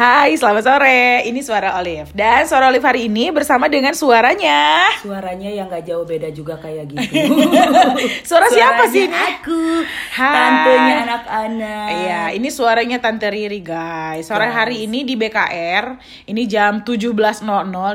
Hai, selamat sore. Ini suara Olive. Dan suara Olive hari ini bersama dengan suaranya. Suaranya yang gak jauh beda juga kayak gitu. Suara siapa sih ini? Aku, Hai. tantenya anak-anak. Iya, ini suaranya Tante Riri, guys. Sore Guys. hari ini di BKR. Ini jam 17.00.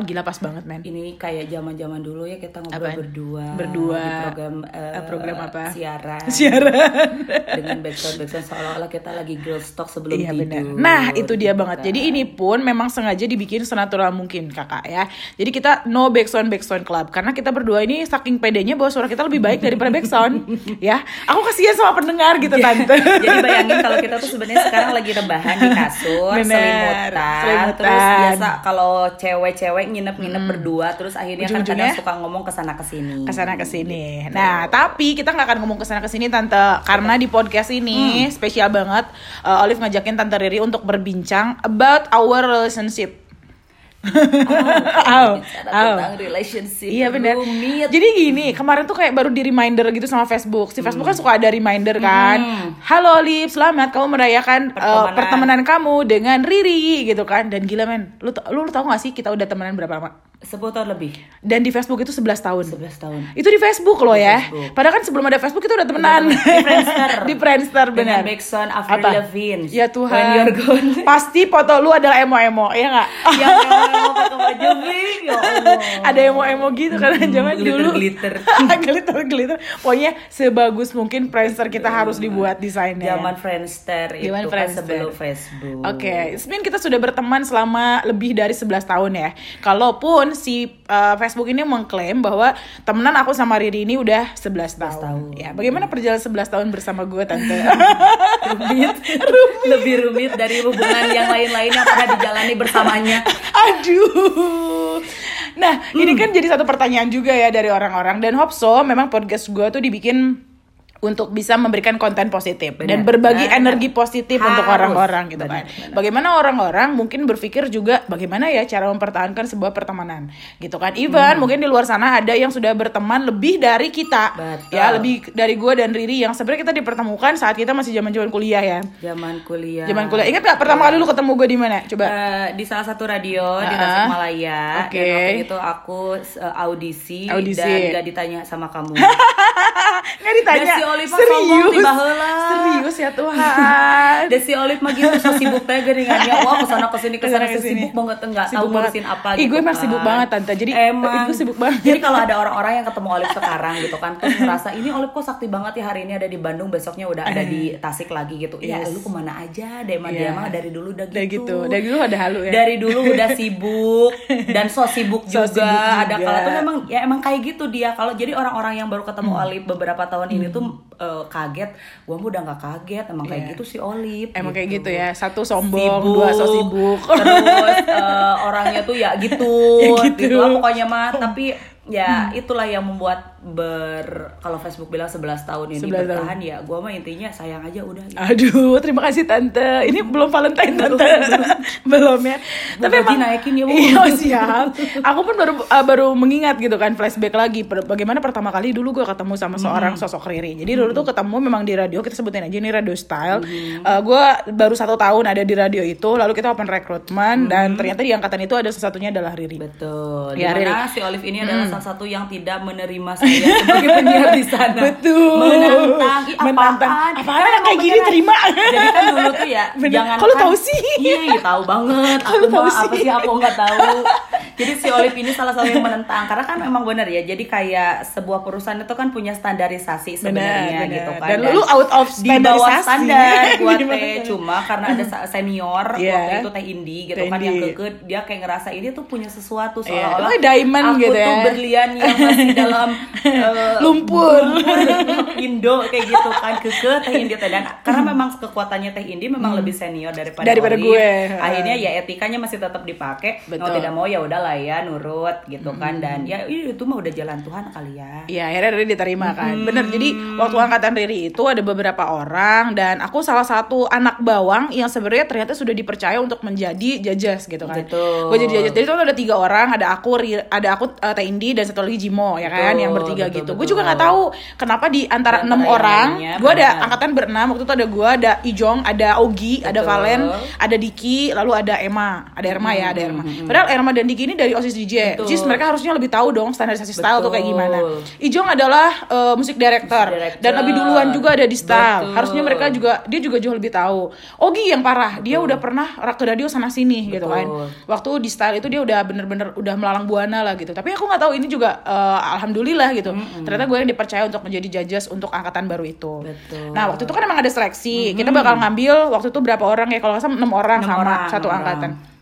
Gila pas banget, men. Ini kayak zaman-zaman dulu ya kita ngobrol Apaan? berdua. Berdua. Di program Eh, program apa? Siaran. Siaran. Dengan background background seolah-olah kita lagi girls talk sebelum Iya tidur. benar. Nah itu dia banget. Kan. Jadi ini pun memang sengaja dibikin senatural mungkin kakak ya. Jadi kita no backsound backsound club karena kita berdua ini saking pedenya bahwa suara kita lebih baik daripada backsound ya. Aku kasihan sama pendengar gitu tante. Jadi bayangin kalau kita tuh sebenarnya sekarang lagi rebahan di kasur, Bener, selimutan, selimutan. terus biasa kalau cewek-cewek nginep-nginep berdua, terus akhirnya kan Ujung-ujungnya kadang suka ngomong ke sana ke sini. ke sana ke sini. Nah, tapi kita nggak akan ngomong ke sana ke sini tante, karena di podcast ini spesial banget. uh, Olive ngajakin tante Riri untuk berbincang about our relationship. Bicara au. tentang relationship Iya benar. Jadi gini, kemarin tuh kayak baru di reminder gitu sama Facebook. Si Facebook kan suka ada reminder kan. Halo Olive, selamat kamu merayakan uh, Pertemanan. pertemanan kamu dengan Riri gitu kan. Dan gila men, lu lu, lu tahu gak sih kita udah temenan berapa lama? 10 tahun lebih, Dan di Facebook itu 11 tahun. 11 tahun. Itu di Facebook loh ya. Facebook. Padahal kan sebelum ada Facebook kita udah temenan. Di Friendster. di Friendster benar. backsound Avril Lavigne. Ya Tuhan. When you're gone. Pasti foto lu adalah emo-emo, ya nggak? Yang mau pakai baju pink, ya Allah. ada emo-emo gitu karena zaman dulu glitter-glitter. glitter-glitter. Pokoknya sebagus mungkin Friendster kita harus dibuat desainnya. Zaman Friendster itu Zaman kan Friendster. sebelum Facebook. Oke, sebenarnya kita sudah berteman selama lebih dari 11 tahun ya. Kalaupun si uh, Facebook ini mengklaim bahwa temenan aku sama Riri ini udah 11 tahun. tahun. Ya, bagaimana perjalanan 11 tahun bersama gue tante? rumit. Lebih rumit dari hubungan yang lain-lain yang pernah dijalani bersamanya. Aduh. Nah, ini kan jadi satu pertanyaan juga ya dari orang-orang dan hope so memang podcast gue tuh dibikin untuk bisa memberikan konten positif dan Benar, berbagi benar. energi positif Harus. untuk orang-orang gitu kan. Benar, benar. Bagaimana orang-orang mungkin berpikir juga bagaimana ya cara mempertahankan sebuah pertemanan gitu kan. Even mungkin di luar sana ada yang sudah berteman lebih dari kita. Betul. Ya, lebih dari gue dan Riri yang sebenarnya kita dipertemukan saat kita masih zaman-zaman kuliah ya. Zaman kuliah. Zaman kuliah. Ingat gak pertama kali lu ketemu gue di mana? Coba. Eh, di salah satu radio di Ah, Tasikmalaya oke. dan waktu itu aku eh, audisi, Audisi. dan gak ditanya sama kamu Nggak ditanya. Dan si Olive mah sombong di baheula. Serius ya Tuhan. dan si Olive mah gitu so sibuk teh geuningannya wah ke sana ke sini ke sana ke sini sibuk banget enggak tahu ngurusin apa Ih, gue gitu emang sibuk kan. banget, Tante. Jadi, emang gue sibuk banget. jadi kalau ada orang-orang yang ketemu Olive sekarang gitu kan terus ngerasa ini Olive kok sakti banget ya hari ini ada di Bandung besoknya udah ada di Tasik lagi gitu ya Yes. lu ke mana aja deh mah Iya. dia mah dari dulu udah gitu Dari gitu. Dari dulu ada halu ya. dari dulu udah sibuk dan so sibuk So juga. sibuk ada juga. kala tuh memang ya emang kayak gitu dia kalau jadi orang-orang yang baru ketemu Hmm. Olive beberapa tahun ini tuh eh, kaget mah udah nggak kaget emang kayak Iya. gitu si Olive Emang kayak gitu gitu ya. Satu sombong, dua so sibuk. terus eh, orangnya tuh ya gitu Ya gitu. gitu lah pokoknya mah tapi ya itulah yang membuat ber kalau Facebook bilang 11 tahun 11 ini tahun. bertahan ya gua mah intinya sayang aja udah gitu. Aduh, terima kasih Tante. Ini belum Valentine Tante. belum ya. Bu, gaji naikin ya, Bu. Iya, siap. Aku pun baru uh, baru mengingat gitu kan flashback lagi bagaimana pertama kali dulu gue ketemu sama seorang sosok Riri. Jadi dulu tuh ketemu memang di radio, kita sebutin aja ini radio style. Uh, gue baru satu tahun ada di radio itu, lalu kita open rekrutmen dan ternyata di angkatan itu ada salah satunya adalah Riri. Betul. Ya, Di mana si Olive ini adalah salah satu yang tidak menerima saya sebagai penyiar di sana. Betul. Menantang. Ih, apaan? Menantang. Apaan kayak gini terima. Jadi kan dulu tuh ya Bener. jangan lu tahu sih? Iya, iya, tahu banget. Lu tahu mah apa sih? sih aku nggak tahu. Jadi si Olive ini salah satu yang menentang karena kan memang benar ya. Jadi kayak sebuah perusahaan itu kan punya standarisasi sebenarnya gitu kan. Dan lu out of di bawah standar buat teh cuma karena ada senior Iya. waktu itu teh Indi gitu Teh kan yang keke dia kayak ngerasa ini tuh punya sesuatu Iya, seolah-olah kayak diamond aku gitu tuh ya. berlian yang masih dalam eh, Lumpur. Indo kayak gitu kan keke teh Indi teh dan karena memang kekuatannya teh Indi memang lebih senior daripada Hmm. Daripada gue. akhirnya ya etikanya masih tetap dipakai mau tidak mau ya udahlah lah ya nurut gitu kan. Dan ya itu mah udah jalan Tuhan kali ya. Iya akhirnya Riri diterima kan. Bener jadi waktu angkatan Riri itu ada beberapa orang Dan aku salah satu anak bawang yang sebenarnya ternyata sudah dipercaya untuk menjadi jajas gitu kan. Betul. Gue jadi jajas Jadi itu ada tiga orang Ada aku, ada aku uh, Teh Indi dan satu lagi Jimo ya kan Betul, Yang bertiga betul, gitu. Gue juga nggak tahu kenapa di antara enam orang Gue ada angkatan berenam. Waktu itu ada gue, ada Ijong, ada Ogi, ada Betul. Valen Ada Diki, lalu ada Emma. Ada Erma ya, ada Erma. Padahal Erma dan Diki ini dari OSIS DJ Betul. Is mereka harusnya lebih tahu dong standarisasi style tuh kayak Betul. gimana Ijong adalah uh, musik director, director. dan lebih duluan juga ada di style. Betul. Harusnya mereka juga dia juga jauh lebih tahu. Ogi yang parah, dia udah pernah rak ke radio sana sini gitu kan. Betul. Waktu di style itu dia udah bener-bener udah melalang buana lah gitu. Tapi aku nggak tahu ini juga uh, alhamdulillah gitu. Ternyata gue yang dipercaya untuk menjadi judges untuk angkatan baru itu. Betul. Nah waktu itu kan emang ada seleksi. Kita bakal ngambil waktu itu berapa orang ya? Kalau nggak salah enam orang Enam sama orang, satu angkatan. orang.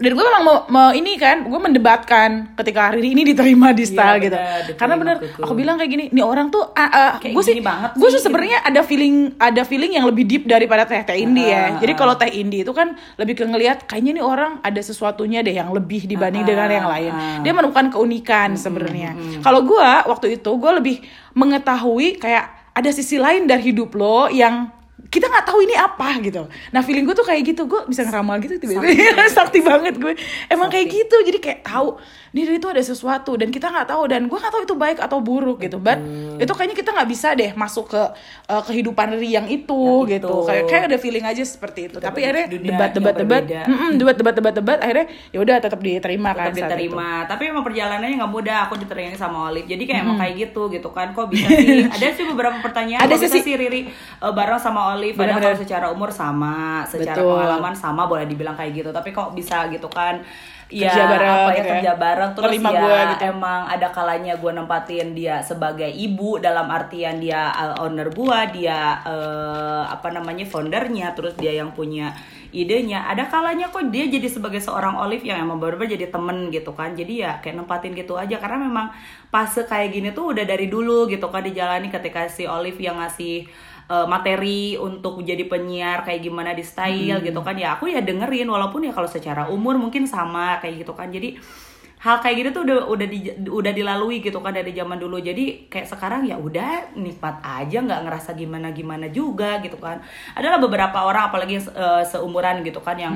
Dan gue memang mau, mau ini kan, gue mendebatkan ketika hari ini diterima di style Iya, gitu. diterima Karena bener, betul. aku bilang kayak gini, nih orang tuh, ah, ah, Kayak gue sih, gue sih, sebenarnya ada feeling, ada feeling yang lebih deep daripada teh teh indie ya. Ah, Jadi ah. kalau teh indie itu kan lebih ke ngelihat kayaknya nih orang ada sesuatunya deh yang lebih dibanding Ah, dengan yang lain. ah. Dia menemukan keunikan sebenarnya. Kalau gue waktu itu gue lebih mengetahui kayak ada sisi lain dari hidup lo yang kita nggak tahu ini apa gitu. Nah feeling gue tuh kayak gitu, gue bisa ngeramal gitu tiba-tiba sakti banget gue. Emang kayak gitu, jadi kayak tahu nih itu ada sesuatu dan kita nggak tahu dan gue nggak tahu itu baik atau buruk gitu. But itu kayaknya kita nggak bisa deh masuk ke uh, kehidupan Riri yang itu Yang gitu. itu. Kayak kayak ada feeling aja seperti itu. Kita Tapi akhirnya debat debat debat, berbeda. Mm-mm, debat debat debat debat akhirnya ya udah tetap diterima kan tetap itu. diterima tapi emang perjalanannya nggak mudah aku diterima sama Olive jadi kayak emang kayak gitu gitu kan kok bisa sih ada sih beberapa pertanyaan Ada kok bisa sih. sih Riri uh, bareng sama Olive padahal Benar-benar. kalau secara umur sama secara Betul. pengalaman sama boleh dibilang kayak gitu tapi kok bisa gitu kan ya Kerja bareng apa ya gitu ya. kerja bareng terus ya gue gitu. emang ada kalanya gue nempatin dia sebagai ibu dalam artian dia uh, owner gua dia uh, apa namanya foundernya terus dia yang punya idenya ada kalanya kok dia jadi sebagai seorang Olive yang emang baru-baru jadi temen gitu kan jadi ya kayak nempatin gitu aja karena memang fase kayak gini tuh udah dari dulu gitu kan dijalani ketika si Olive yang ngasih uh, materi untuk jadi penyiar kayak gimana di style gitu kan ya aku ya dengerin walaupun ya kalau secara umur mungkin sama kayak gitu kan. Jadi hal kayak gitu tuh udah udah di, udah dilalui gitu kan dari zaman dulu. Jadi kayak sekarang ya udah nikmat aja nggak ngerasa gimana gimana juga gitu kan. Adalah beberapa orang apalagi eh, seumuran gitu kan yang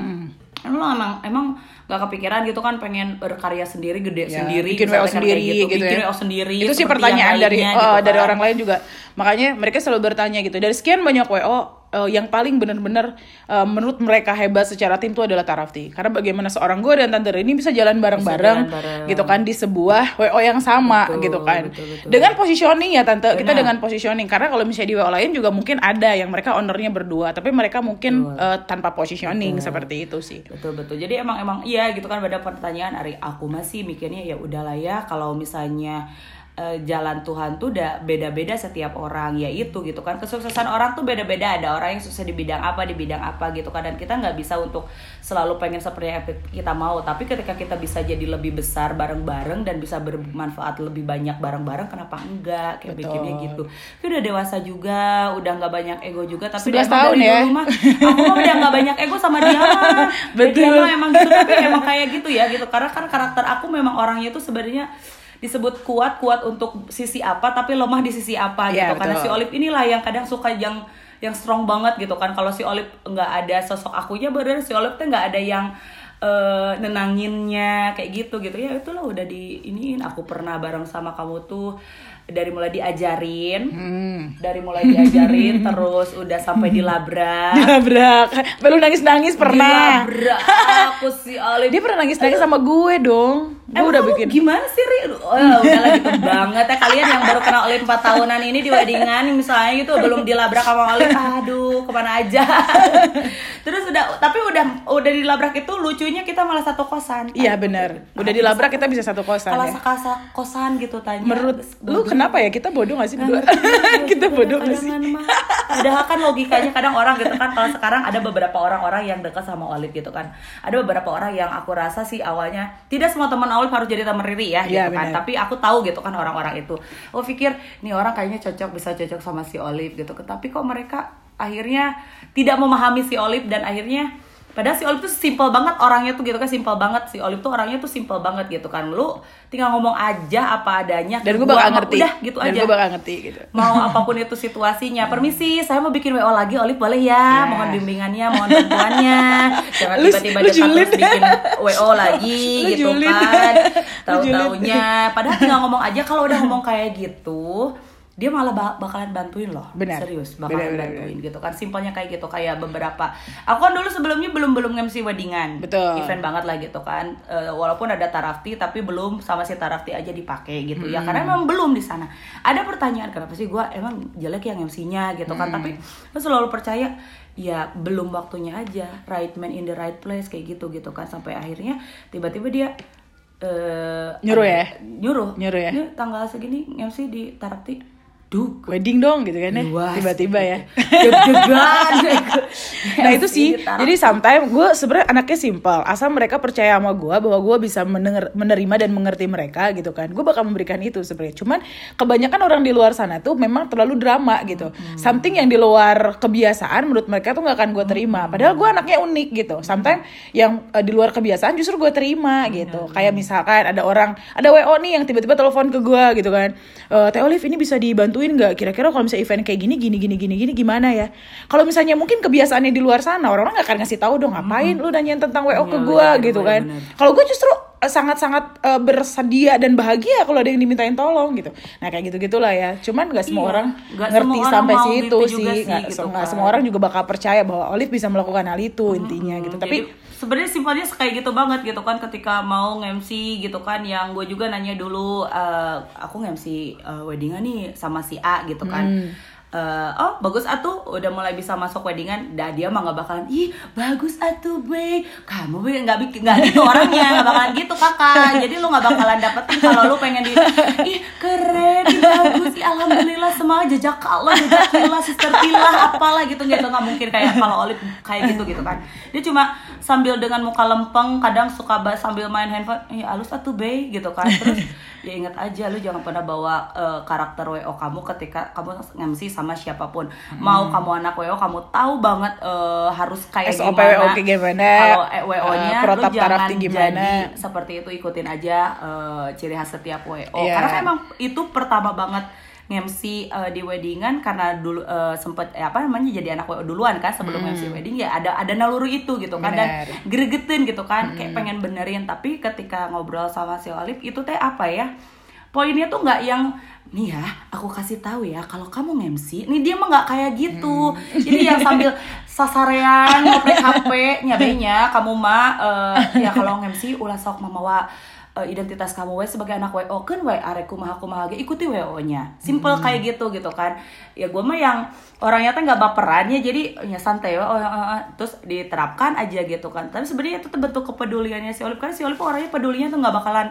lu emang emang gak kepikiran gitu kan pengen berkarya sendiri gede Ya, sendiri bikin WO sendiri gitu, bikin ya. WO sendiri itu sih pertanyaan dari lainnya eh, gitu dari kan. orang lain juga. Makanya mereka selalu bertanya gitu. Dari sekian banyak wo eh, yang paling benar-benar eh, menurut mereka hebat secara tim itu adalah Tarafti. Karena bagaimana seorang gue dan tante ini bisa jalan bareng-bareng gitu kan di sebuah wo yang sama Betul, gitu kan. betul, betul. dengan positioning ya tante. Kita Benar. dengan positioning. Karena kalau misalnya di wo lain juga mungkin ada yang mereka ownernya berdua. Tapi mereka mungkin eh, tanpa positioning seperti itu sih. Betul betul. Jadi emang emang iya gitu kan pada pertanyaan. Ari aku masih mikirnya ya udahlah ya kalau misalnya eh, jalan Tuhan tuh udah beda-beda setiap orang ya itu gitu kan. Kesuksesan orang tuh beda-beda. Ada orang yang sukses di bidang apa di bidang apa gitu kan. Dan kita nggak bisa untuk selalu pengen seperti yang kita mau. Tapi ketika kita bisa jadi lebih besar bareng-bareng dan bisa bermanfaat lebih banyak bareng-bareng kenapa enggak? Kayak Betul. bikinnya gitu. Tapi udah dewasa juga udah nggak banyak ego juga. Tapi 11 emang tahun dari ya. dulu mah aku mah udah nggak banyak ego sama dia Betul. dia mah emang gitu tapi emang kayak gitu ya gitu. Karena kan karakter aku memang orangnya tuh sebenarnya disebut kuat kuat untuk sisi apa tapi lemah di sisi apa Iya, gitu karena betul. si Olive inilah yang kadang suka yang yang strong banget gitu kan kalau si Olive nggak ada sosok akunya bener si Olive tuh nggak ada yang eh, nenanginnya kayak gitu gitu ya itulah udah di iniin aku pernah bareng sama kamu tuh dari mulai diajarin Hmm. dari mulai diajarin terus udah sampai dilabrak Dilabrak. Belum nangis-nangis pernah. dilabrak aku si Olive Dia pernah nangis-nangis sama gue dong. Gue Emang udah kamu bikin. gimana sih Ri? Oh, udahlah gitu banget ya kalian yang baru kenal Olive 4 tahunan ini di weddingan misalnya gitu belum dilabrak sama Olive aduh ke mana aja terus udah tapi udah udah dilabrak itu lucunya kita malah satu kosan Iya benar. Udah dilabrak kita bisa satu kosan kalau ya. sekasa kosan gitu tanya Menurut lu kenapa ya kita bodoh gak sih berdua? Kita bodoh gak sih? Padahal kan logikanya kadang orang gitu kan kalau sekarang ada beberapa orang-orang yang dekat sama Olive gitu kan. Ada beberapa orang yang aku rasa sih awalnya tidak semua teman Olive harus jadi teman Riri ya gitu Iya, kan. benar. Tapi aku tahu gitu kan orang-orang itu. Aku pikir nih orang kayaknya cocok bisa cocok sama si Olive gitu. Tapi kok mereka akhirnya tidak memahami si Olive dan akhirnya Padahal si Olip tuh simple banget orangnya tuh gitu kan simple banget si Olip tuh orangnya tuh simple banget gitu kan. Lu tinggal ngomong aja apa adanya. Dan gue bakal ngerti. Udah gitu Dan aja. gue bakal ngerti gitu. Mau apa pun itu situasinya. Permisi, saya mau bikin WO lagi. Olip boleh ya? Ya. Mohon bimbingannya, mohon bantuannya. Jangan tiba-tiba dia terus bikin WO lagi Lu gitu julid. kan. Tahu-taunya padahal tinggal ngomong aja kalau udah ngomong kayak gitu dia malah ba- bakalan bantuin loh. Benar. serius bakalan Benar, benar, bantuin gitu kan. Simpelnya kayak gitu kayak beberapa. Aku kan dulu sebelumnya belum belum MC weddingan. Betul. event banget lah gitu kan. Eh, walaupun ada tarafti tapi belum sama si tarafti aja dipakai gitu ya. Karena memang belum di sana. Ada pertanyaan kenapa sih gua emang jelek yang MC-nya gitu kan. Tapi lu selalu percaya ya belum waktunya aja. Right man in the right place kayak gitu gitu kan. Sampai akhirnya tiba-tiba dia eh Nyuruh ya? nyuruh. Nyuruh ya? Tanggal segini MC di tarafti duh Wedding dong gitu kan ya. Tiba-tiba ya. deg-degan. Nah itu sih. Jadi sometimes gue sebenarnya anaknya simpel. Asal mereka percaya sama gue bahwa gue bisa menenger- menerima dan mengerti mereka gitu kan. Gue bakal memberikan itu sebenarnya. Cuman kebanyakan orang di luar sana tuh memang terlalu drama gitu. Something yang di luar kebiasaan menurut mereka tuh nggak akan gue terima. Padahal gue anaknya unik gitu. Sometimes yang eh, di luar kebiasaan justru gue terima gitu. kayak misalkan ada orang ada wo nih yang tiba-tiba telepon ke gue gitu kan. "Eh, Teh Olive ini bisa dibantuin nggak? Kira-kira kalau misalnya event kayak gini gini gini gini gini gimana ya? Kalau misalnya mungkin kebiasaannya di luar sana orang-orang nggak akan ngasih tahu dong ngapain lu nanyain tentang wo ke Iya, gue gitu kan. kalau gue justru sangat-sangat eh, bersedia dan bahagia kalau ada yang dimintain tolong gitu. Nah kayak gitu gitulah ya. Cuman nggak semua Iya, orang nggak ngerti semua orang sampai situ gitu sih. sih, nggak gitu nggak kan. semua orang juga bakal percaya bahwa Olive bisa melakukan hal itu intinya gitu. Tapi Jadi, sebenarnya simpelnya kayak gitu banget gitu kan ketika mau nge-MC gitu kan. Yang gue juga nanya dulu eh, aku nge-MC eh, weddingan nih sama si A gitu kan. Hmm. Eh, oh bagus atuh udah mulai bisa masuk weddingan. Dah dia mah nggak bakalan ih bagus atuh be. Kamu be nggak bikin nggak gitu orangnya nggak bakalan gitu kakak. Jadi lu nggak bakalan dapetin kalau lu pengen di ih keren bagus ih, alhamdulillah semua jejak Allah jejak Tila sister Tila apalah gitu. Gitu nggak mungkin kayak kalau Olip kayak gitu gitu kan. Dia cuma sambil dengan muka lempeng kadang suka sambil main handphone ya alus atuh be gitu kan. Terus ya ingat aja lu jangan pernah bawa eh, karakter WO kamu ketika kamu nge-MC sama siapa pun. Mau kamu anak WO kamu tahu banget eh, harus kayak SOP gimana. WO gimana, kalau eh, WO-nya eh, lu protap jangan gimana. jadi seperti itu ikutin aja eh, ciri khas setiap WO Iya. karena emang itu pertama banget nge-MC eh, di weddingan karena dulu eh, sempet eh, apa namanya jadi anak duluan kan sebelum MC wedding ya ada ada naluri itu gitu kan. Dan Benar. gregetin gitu kan kayak pengen benerin. Tapi ketika ngobrol sama si Olive itu teh apa ya poinnya tuh nggak yang nih ya aku kasih tahu ya kalau kamu nge-MC nih dia mah nggak kayak gitu. Jadi yang sambil sasarean ngoprek HP nyabenya kamu mah eh, ya kalau nge-MC ulah sok mamawa eh, identitas kamu we sebagai anak WO kan we arek kumaha kumaha ge ikuti WO nya simple kayak gitu gitu kan. Ya gue mah yang orangnya tuh nggak baperan ya jadi ya santai we, oh, eh, eh, terus diterapkan aja gitu kan. Tapi sebenarnya itu bentuk kepeduliannya si Olive karena si Olive orangnya pedulinya tuh nggak bakalan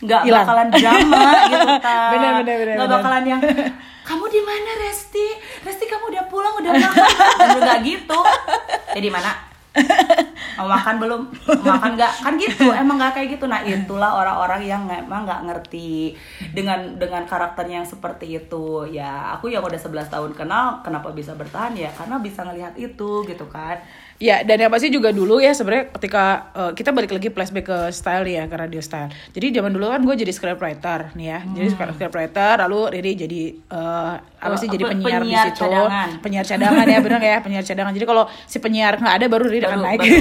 nggak bakalan drama gitu kan Bener, bener, bener, nggak bener. bakalan yang kamu di mana Resti? Resti kamu udah pulang udah makan. Bener nggak gitu. Jadi mana mau makan belum? Mau makan nggak? Kan gitu emang nggak kayak gitu. Nah itulah orang-orang yang emang nggak ngerti dengan dengan karakternya yang seperti itu. Ya aku yang udah 11 tahun kenal kenapa bisa bertahan? Ya karena bisa ngelihat itu gitu kan Ya, dan yang pasti juga dulu ya sebenarnya ketika eh, kita balik lagi flashback ke style ya, ke radio style. Jadi zaman dulu kan gue jadi scriptwriter nih ya. Jadi scriptwriter lalu Riri jadi eh, apa sih Hmm. Eh, jadi pe- penyiar, penyiar di situ. cadangan. Penyiar cadangan ya, bener ya, penyiar cadangan. Jadi kalau si penyiar nggak ada baru Riri akan naik. baru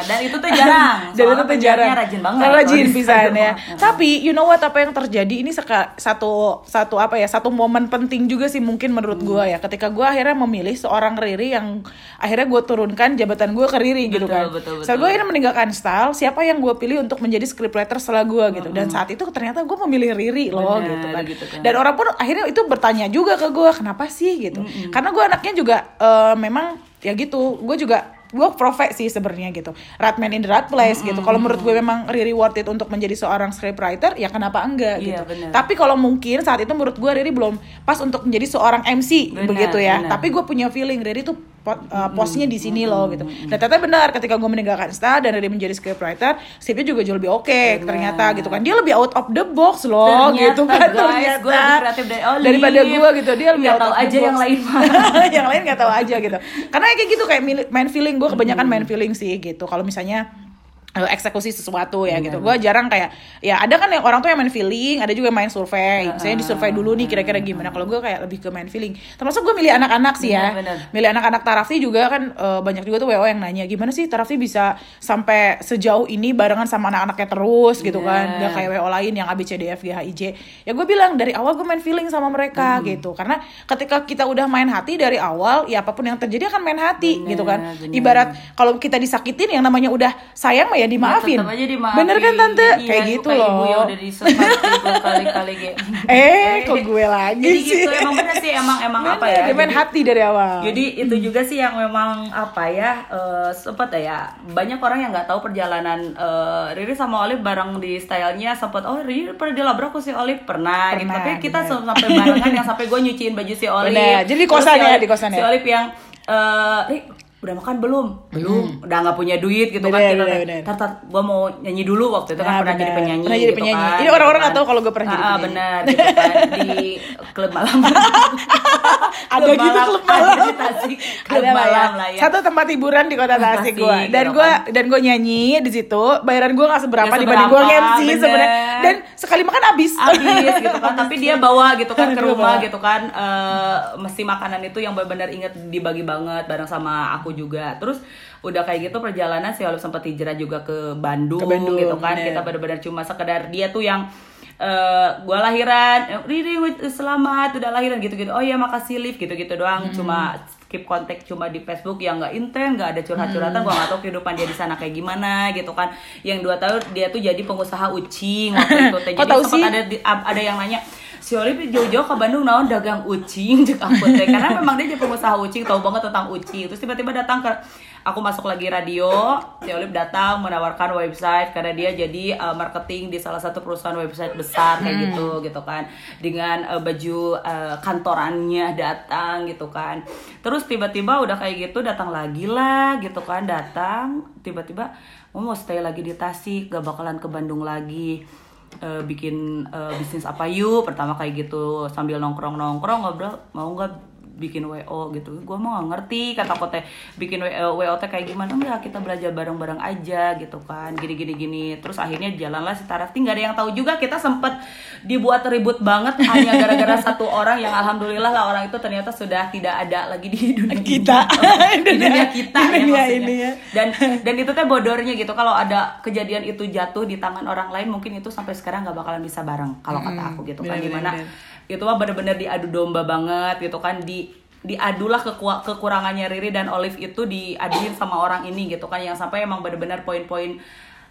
dan itu tuh jarang Dan Soalnya itu tuh jarang. rajin banget Rajin pisan radio. ya. Tapi you know what apa yang terjadi ini seka- satu satu apa ya satu momen penting juga sih mungkin menurut Hmm. gua ya ketika gua akhirnya memilih seorang Riri yang akhirnya gue turunkan jabatan gue ke Riri gitu Betul, kan. betul, betul. gue akhirnya meninggalkan style, siapa yang gue pilih untuk menjadi scriptwriter setelah gue gitu. Dan saat itu ternyata gue memilih Riri loh Benar, gitu kan. gitu kan. Dan orang pun akhirnya itu bertanya juga ke gue kenapa sih gitu. Karena gue anaknya juga eh, memang ya gitu. Gue juga gue profek sih sebenarnya gitu. Right man in the right place gitu. Kalau menurut gue memang Riri worth it untuk menjadi seorang scriptwriter, ya kenapa enggak Iya, gitu. benar. Tapi kalau mungkin saat itu menurut gue Riri belum pas untuk menjadi seorang MC Benar, begitu ya. benar. Tapi gue punya feeling Riri tuh pot- uh, posnya di sini loh gitu. Dan ternyata benar ketika gue meninggalkan style dan Riri menjadi scriptwriter scriptnya juga jauh lebih oke ternyata gitu kan. Dia lebih out of the box loh Ternyata, gitu kan guys, ternyata gue lebih kreatif dari Olive. daripada gue gitu. Dia lebih out tahu of the aja yang box. lain mah. yang lain nggak tahu aja gitu. Karena kayak gitu kayak main feeling gue kebanyakan main feeling sih gitu. Kalau misalnya eksekusi sesuatu ya gitu. Gue jarang kayak ya ada kan yang orang tuh yang main feeling ada juga yang main survei. Misalnya di survei dulu nih kira-kira gimana. Kalau gue kayak lebih ke main feeling. Termasuk gue milih anak-anak sih ya. Benar. milih anak-anak Tarafi juga kan eh, banyak juga tuh WO yang nanya gimana sih Tarafi bisa sampai sejauh ini barengan sama anak-anaknya terus? Gitu kan. Benar. gak kayak WO lain yang A B C D F G H I J. Ya gue bilang dari awal gue main feeling sama mereka gitu. Karena ketika kita udah main hati dari awal ya apa pun yang terjadi akan main hati Benar, gitu kan. Ibarat kalau kita disakitin yang namanya udah sayang mah ya dimaafin. tetap aja dimaafin. bener kan tante? Iya, kayak gitu loh ibu yang udah berkali-kali kayak. Eh kok gue lagi jadi sih? gitu emang bener sih emang emang apa Bener, ya? dia main hati dari awal. Jadi itu juga sih yang memang apa ya eh, sempat ya banyak orang yang nggak tahu perjalanan eh, Riri sama Olive bareng di stylenya sempat oh Riri pernah dilabrak si Olive? Pernah, gitu. Pernah, tapi kita bener. sampai barengan yang sampai gue nyuciin baju si Olive. Bener, jadi di kosan ya, di kosan si ya. Olive yang eh udah makan belum belum udah nggak punya duit gitu kan Bener, kita bener, bener. tar tar gue mau nyanyi dulu waktu itu kan Nah, pernah bener. jadi penyanyi Pernah jadi gitu penyanyi. kan, Ini orang-orang gitu nggak tahu kalau gue pernah jadi Ah, ah, penyanyi. bener gitu kan di klub malam ada gitu klub malam ada di Tasik klub Ada ya. malam lah ya Satu tempat hiburan di kota Tasik Tasik, gue. Dan gitu gue kan. dan gue nyanyi di situ. Bayaran gue nggak seberapa Nggak dibanding gue seberapa, MC sebenarnya. Dan sekali makan habis. habis gitu kan tapi dia bawa gitu kan ke rumah gitu kan eh mesti makanan itu yang benar-benar inget dibagi banget bareng sama aku juga. Terus udah kayak gitu perjalanan sih Olive sempat hijrah juga ke Bandung, Ke Bandung, gitu kan. Bener. kita benar-benar cuma sekedar dia tuh yang eh gua lahiran eh, Riri selamat udah lahiran gitu-gitu. Oh ya makasih live gitu-gitu doang. Hmm. cuma keep kontak cuma di Facebook yang nggak intens nggak ada curhat-curhatan. Gua nggak tahu kehidupan dia di sana kayak gimana gitu kan. Yang dua tahun dia tuh jadi pengusaha ucing waktu itu jadi tahu sempat sih? ada di- ada yang nanya si Olive jauh-jauh ke Bandung naon dagang ucing cek aku teh. Karena memang dia jadi pengusaha ucing tahu banget tentang ucing. Terus tiba-tiba datang ke aku masuk lagi radio si Olive datang menawarkan website karena dia jadi uh, marketing di salah satu perusahaan website besar kayak gitu gitu kan. Dengan uh, baju uh, kantorannya datang gitu kan. Terus tiba-tiba udah kayak gitu datang lagi lah gitu kan datang. Tiba-tiba "Mau mau stay lagi di Tasik gak bakalan ke Bandung lagi eh, bikin eh, bisnis apa yuk? Pertama kayak gitu sambil nongkrong nongkrong ngobrol mau nggak bikin wo gitu. Gue mau nggak ngerti kata aku teh bikin WO, wo teh kayak gimana? Enggak kita belajar bareng bareng aja gitu kan. Gini gini. Gini terus akhirnya jalanlah si Tarafti. Nggak ada yang tahu juga kita sempet dibuat ribut banget hanya gara-gara satu orang yang alhamdulillah lah orang itu ternyata sudah tidak ada lagi di dunia Kita. di dunia kita Di ya dunia maksudnya. ini ya. dan dan itu teh bodornya gitu. Kalau ada kejadian itu jatuh di tangan orang lain mungkin itu sampai sekarang nggak bakalan bisa bareng kalau kata aku gitu kan. gimana itu mah bener-bener diadu domba banget gitu kan di diadulah keku- kekurangannya Riri dan Olive itu diaduin sama orang ini gitu kan. Yang sampai emang bener-bener poin-poin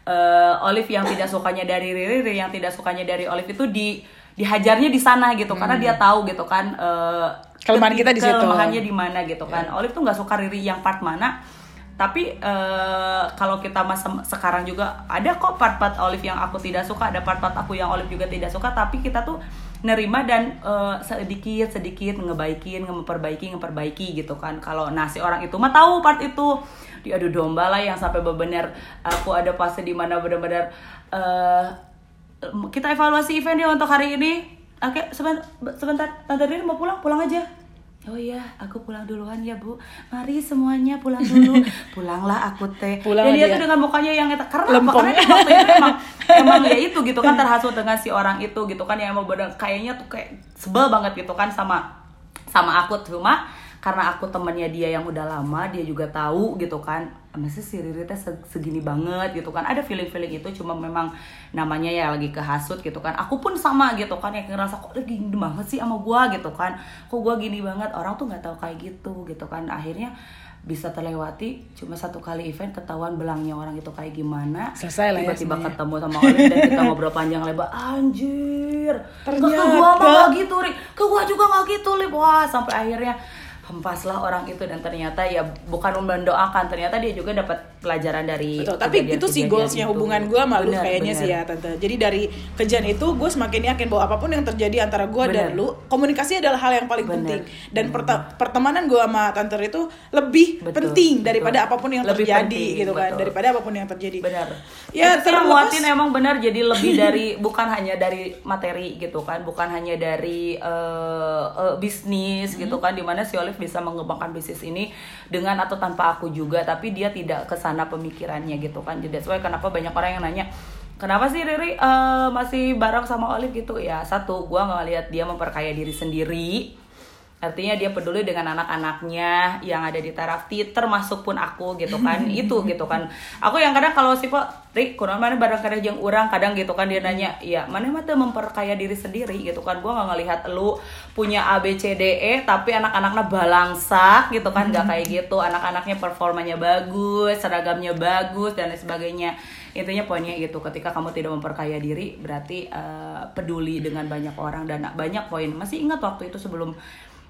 eh, Olive yang tidak sukanya dari Riri Riri yang tidak sukanya dari Olive itu di dihajarnya di sana gitu. Karena dia tahu gitu kan eh, Kelemahan kita di situ. kelemahannya di mana gitu kan. Olive tuh nggak suka Riri yang part mana. Tapi eh, kalau kita masa sekarang juga ada kok part-part Olive yang aku tidak suka ada part-part aku yang Olive juga tidak suka. Tapi kita tuh nerima dan eh, sedikit sedikit ngebaikin memperbaiki memperbaiki gitu kan. Kalau nasi orang itu mah tahu part itu. Diadu domba lah yang sampai benar aku ada fase di mana benar-benar eh, kita evaluasi event ya untuk hari ini. Oke sebentar sebentar tante mau pulang? Pulang aja Oh iya, aku pulang duluan ya bu. Mari semuanya pulang dulu. Pulanglah aku teh. Pulang Dan dia tuh dengan mukanya yang karena apa? Lempeng. Karena waktu itu emang emang ya itu gitu kan terhasut dengan si orang itu gitu kan yang emang bener kayaknya tuh kayak sebel banget gitu kan sama sama aku cuma karena aku temennya dia yang udah lama dia juga tahu gitu kan masa si Riri teh se- segini banget gitu kan. Ada feeling feeling itu cuma memang namanya ya lagi kehasut gitu kan. Aku pun sama gitu kan yang ngerasa kok dia gini banget sih sama gua? gitu kan. Kok gua gini banget? Orang tuh nggak tahu kayak gitu gitu kan. Akhirnya bisa terlewati cuma satu kali event ketahuan belangnya orang itu kayak gimana. Selesai lah ya tiba-tiba semuanya. ketemu sama Olive dan kita ngobrol panjang lebar anjir Ternyata. ke gua mah gak gitu Ri. Ke gua juga gak gitu Lip. Wah sampai akhirnya hempaslah orang itu dan ternyata ya bukan mendoakan ternyata dia juga dapat pelajaran dari Betul, tapi itu sih goalsnya itu. hubungan gue sama lu Bener, kayaknya bener. sih ya tante. Jadi dari kejadian itu gue semakin yakin bahwa apa pun yang terjadi antara gue dan Bener. lu, komunikasi adalah hal yang paling Bener. penting. Dan perte- pertemanan gue sama tante itu lebih Betul, penting betul. daripada apa pun yang Lebih terjadi penting, gitu kan, betul. daripada apa pun yang terjadi. benar Ya, terlepas- emang benar jadi lebih dari bukan hanya dari materi gitu kan bukan hanya dari eh, eh, bisnis gitu Hmm. kan di mana si Olive bisa mengembangkan bisnis ini dengan atau tanpa aku juga tapi dia tidak ke sana pemikirannya gitu kan jadi why kenapa banyak orang yang nanya Kenapa sih Riri eh, masih bareng sama Olive gitu? Ya satu, gua ngelihat dia memperkaya diri sendiri. Artinya dia peduli dengan anak-anaknya yang ada di Tarafti termasuk pun aku gitu kan. Itu gitu kan. Aku yang kadang kalau si Pak Ri kurang mana barang kadang jeung orang? Kadang gitu kan dia nanya iya mana mah tuh memperkaya diri sendiri? Gitu kan. Gua nggak ngelihat lu punya A B C D E tapi anak-anaknya balangsak gitu kan. Nggak kayak gitu. Anak-anaknya performanya bagus seragamnya bagus dan lain sebagainya. Intinya poinnya gitu ketika kamu tidak memperkaya diri berarti eh, peduli dengan banyak orang dan banyak poin. Masih ingat waktu itu sebelum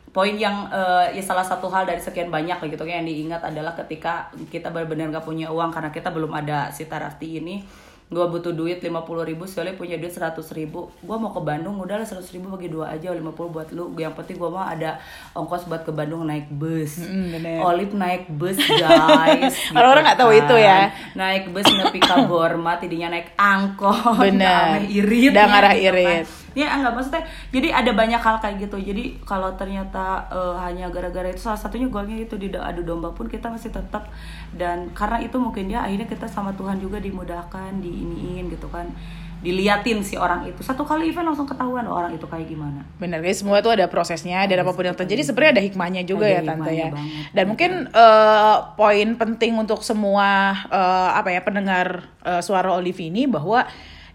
poin yang eh, ya salah satu hal dari sekian banyak gitu yang diingat adalah ketika kita benar-benar gak punya uang karena kita belum ada si Tarafti ini gue butuh duit 50 ribu soalnya punya duit 100 ribu gue mau ke Bandung udah lah 100 ribu bagi dua aja 50 buat lu yang penting gue mau ada ongkos buat ke Bandung naik bus Mm. Olive naik bus guys gitu Orang-orang nggak tahu itu ya. naik bus nepi ka Borma tidinya naik angkot Bener. irit Udah ngarah gitu kan. Ya enggak maksudnya jadi ada banyak hal kayak gitu. Jadi kalau ternyata eh, hanya gara-gara itu salah satunya golnya itu di adu domba pun kita masih tetap dan karena itu mungkin ya akhirnya kita sama Tuhan juga dimudahkan diiniin gitu kan diliatin si orang itu. Satu kali event langsung ketahuan loh orang itu kayak gimana. Benar guys, semua itu ada prosesnya dan apa pun yang terjadi sebenarnya ada hikmahnya juga Ada ya tante hikmahnya ya. banget. Dan mungkin eh, poin penting untuk semua eh, apa ya pendengar eh, suara Olive ini bahwa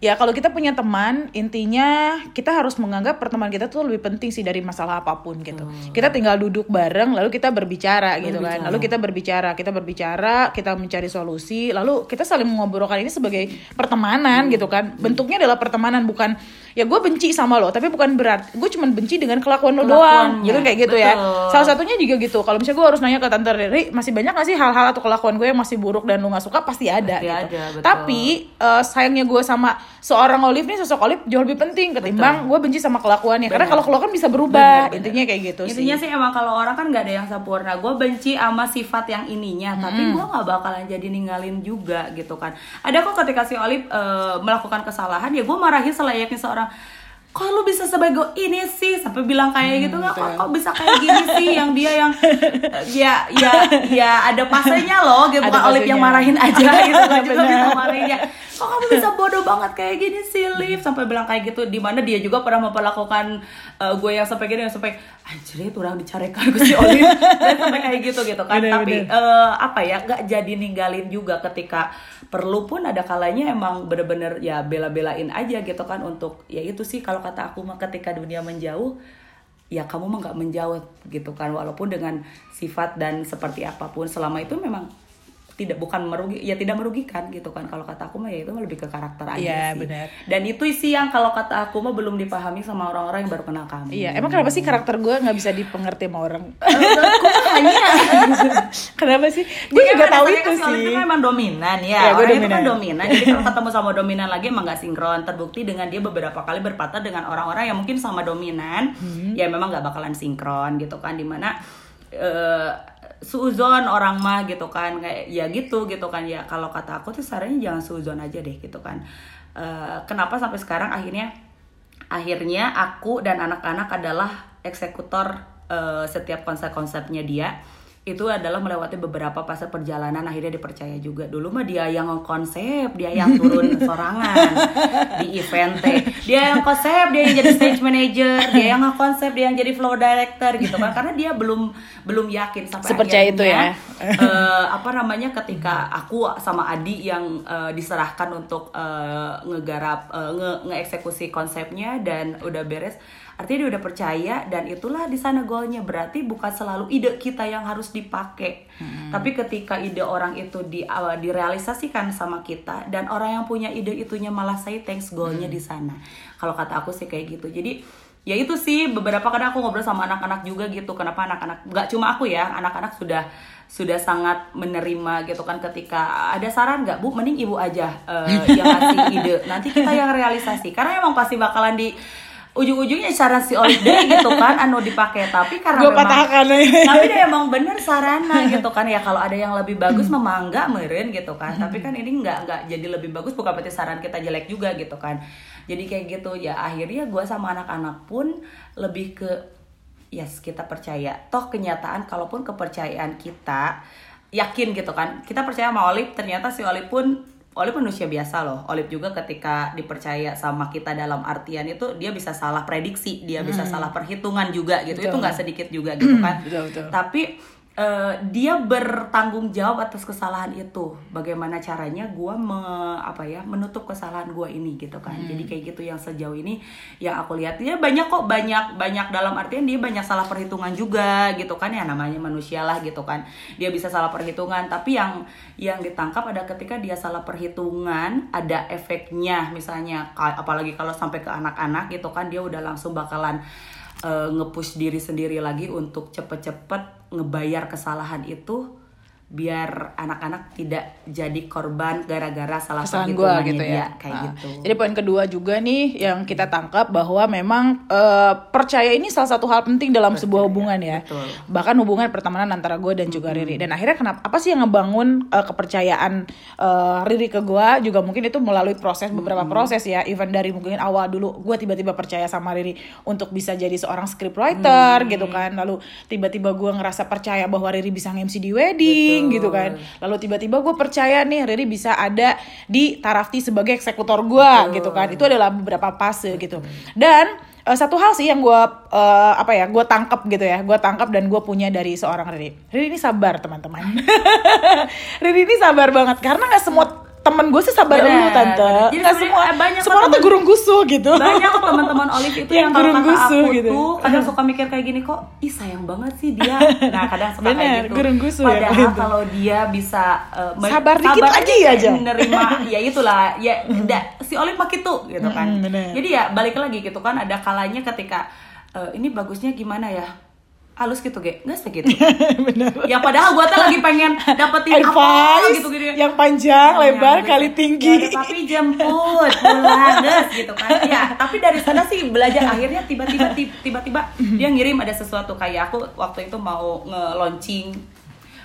ya kalau kita punya teman intinya kita harus menganggap pertemanan kita tuh lebih penting sih dari masalah apa pun gitu. Kita tinggal duduk bareng lalu kita berbicara, gitu kan. Lalu kita berbicara, kita berbicara, kita mencari solusi, lalu kita saling mengobrolkan ini sebagai pertemanan gitu kan. Bentuknya adalah pertemanan bukan ya gue benci sama lo tapi bukan berat gue cuman benci dengan kelakuan lo doang Kelakuannya, gitu kayak gitu ya betul. salah satunya juga gitu kalau misalnya gue harus nanya ke tante Riri masih banyak gak sih hal-hal atau kelakuan gue yang masih buruk dan lo nggak suka pasti ada Pasti gitu ada, betul. tapi eh, sayangnya gue sama seorang Olive nih sosok Olive jauh lebih penting ketimbang gue benci sama kelakuannya karena kalau kelakuan bisa berubah Bener, bener. intinya kayak gitu Intinya sih sih emang kalau orang kan nggak ada yang sempurna. Gue benci sama sifat yang ininya, tapi gue nggak bakalan jadi ninggalin juga gitu kan. Ada kok ketika si Olive eh, melakukan kesalahan, ya gue marahin selayaknya seorang. Kok lu bisa sebego ini sih sampai bilang kayak gitu nggak? Kok, kok bisa kayak gini sih yang dia yang eh, ya ya ya ada pasenya loh, gitu bukan Olive yang marahin aja gitu kan juga bisa marahin ya. Kok kamu bisa bodoh banget kayak gini sih, Liv sampai bilang kayak gitu. Di mana dia juga pernah memperlakukan eh, gue yang sampai gini yang sampai anjir itu orang dicarekan gue si Olive dan sampai kayak gitu gitu kan. Bener, Tapi eh, apa ya nggak jadi ninggalin juga ketika perlu pun ada kalanya emang bener-bener ya bela-belain aja gitu kan untuk ya itu sih kalau kata aku mah ketika dunia menjauh ya kamu mah nggak menjauh gitu kan. Walaupun dengan sifat dan seperti apa pun selama itu memang tidak bukan merugi ya tidak merugikan gitu kan kalau kata aku mah ya itu mah lebih ke karakter aja Iya, sih benar. dan itu sih yang kalau kata aku mah belum dipahami sama orang-orang yang baru kenal kamu Iya, emang kenapa sih karakter gue nggak bisa dipengerti sama orang? Mah hanya kenapa sih? Gue Jadi juga tahu itu kan Olive sih. itu kan emang dominan ya, Ya, gue orang itu dominan. kan dominan. Jadi kalau ketemu sama dominan lagi emang gak sinkron. Terbukti dengan dia beberapa kali berpatah dengan orang-orang yang mungkin sama dominan, Hmm. ya memang gak bakalan sinkron gitu kan. Di mana eh suuzon orang mah gitu kan kayak ya gitu gitu kan. Ya kalau kata aku tuh sarannya jangan suuzon aja deh gitu kan. Eh, kenapa sampai sekarang akhirnya akhirnya aku dan anak-anak adalah eksekutor eh, setiap konsep-konsepnya dia itu adalah melewati beberapa fase perjalanan akhirnya dipercaya juga. Dulu mah dia yang konsep dia yang turun sorangan di event teh. Dia yang konsep dia yang jadi stage manager dia yang konsep dia yang jadi flow director gitu kan. Karena dia belum belum yakin sampai Sepercaya itu ya. eh, apa namanya ketika aku sama Adi yang eh, diserahkan untuk eh, ngegarap eh, nge ngeeksekusi konsepnya dan udah beres artinya dia udah percaya dan itulah di sana goalnya. Berarti bukan selalu ide kita yang harus dipakai. Tapi ketika ide orang itu di awal direalisasikan sama kita dan orang yang punya ide itunya malah say thanks goalnya di sana. Kalau kata aku sih kayak gitu. Jadi ya itu sih beberapa kadang aku ngobrol sama anak-anak juga gitu. Kenapa anak-anak nggak cuma aku ya anak-anak sudah sudah sangat menerima gitu kan ketika ada saran nggak bu? Mending ibu aja uh, yang ngasih ide. Nanti kita yang realisasi. Karena emang pasti bakalan di ujung-ujungnya saran si Olive deh gitu kan anu dipakai. Tapi karena Gua memang patahkan. Tapi dia emang bener sarana gitu kan ya. Kalau ada yang lebih bagus memang enggak meren gitu kan. Tapi kan ini enggak enggak jadi lebih bagus bukan berarti saran kita jelek juga gitu kan. Jadi kayak gitu ya akhirnya gue sama anak-anak pun lebih ke yes kita percaya. Toh kenyataan kalaupun kepercayaan kita yakin gitu kan. Kita percaya sama Olive ternyata si Olive pun Olive manusia biasa loh. Olive juga ketika dipercaya sama kita dalam artian itu dia bisa salah prediksi, dia bisa salah perhitungan juga gitu. Betul. Itu nggak sedikit juga gitu kan. Betul, betul. Tapi eh, dia bertanggung jawab atas kesalahan itu. Bagaimana caranya gua me, apa ya menutup kesalahan gua ini gitu kan. Jadi kayak gitu yang sejauh ini yang aku lihat dia banyak kok banyak banyak dalam artian dia banyak salah perhitungan juga gitu kan ya namanya manusia lah gitu kan. Dia bisa salah perhitungan tapi yang yang ditangkap ada ketika dia salah perhitungan ada efeknya misalnya apalagi kalau sampai ke anak-anak gitu kan dia udah langsung bakalan eh, nge-push diri sendiri lagi untuk cepet-cepet ngebayar kesalahan itu biar anak-anak tidak jadi korban gara-gara salah gue perhitungannya gitu dia ya. kayak Nah, gitu. Jadi poin kedua juga nih yang kita tangkap bahwa memang eh, percaya ini salah satu hal penting dalam sebuah hubungan ya. betul. Bahkan hubungan pertemanan antara gue dan juga Riri. Dan akhirnya kenapa apa sih yang ngebangun eh, kepercayaan eh, Riri ke gue juga mungkin itu melalui proses beberapa proses ya. Even dari mungkin awal dulu gue tiba-tiba percaya sama Riri untuk bisa jadi seorang scriptwriter gitu kan. Lalu tiba-tiba gue ngerasa percaya bahwa Riri bisa nge-MC di wedding Betul. Gitu kan. Lalu tiba-tiba gue percaya nih Riri bisa ada di Tarafti sebagai eksekutor gue gitu kan. Itu adalah beberapa fase gitu. Dan eh, satu hal sih yang gue eh, apa ya gue tangkap gitu ya gue tangkap dan gue punya dari seorang Riri Riri ini sabar teman-teman Riri ini sabar banget karena nggak semua temen gue sih sabar Bener, lu tante. Jadi nggak semua banyak semua orang tuh gurung gusu gitu banyak teman-teman Olive itu Yang yang, gurung gusu aku gitu. tuh kadang suka mikir kayak gini kok ih sayang banget sih dia nah kadang suka Bener, kayak gitu gurung gusu ya, padahal gitu. kalau dia bisa uh, me- Sabar dikit lagi kayak aja. menerima ya itulah ya da- si Olive mah gitu gitu kan bener. jadi ya balik lagi gitu kan ada kalanya ketika uh, ini bagusnya gimana ya halus gitu ge. Nggak segitu. Bener. Ya padahal gua tuh lagi pengen dapetin apa advice gitu gitu yang panjang lebar Yang kali tinggi. Ya tapi jemput guys gitu kan. Ya tapi dari sana sih belajar. Akhirnya tiba-tiba ti- tiba-tiba dia ngirim ada sesuatu. Kayak aku waktu itu mau nge-launching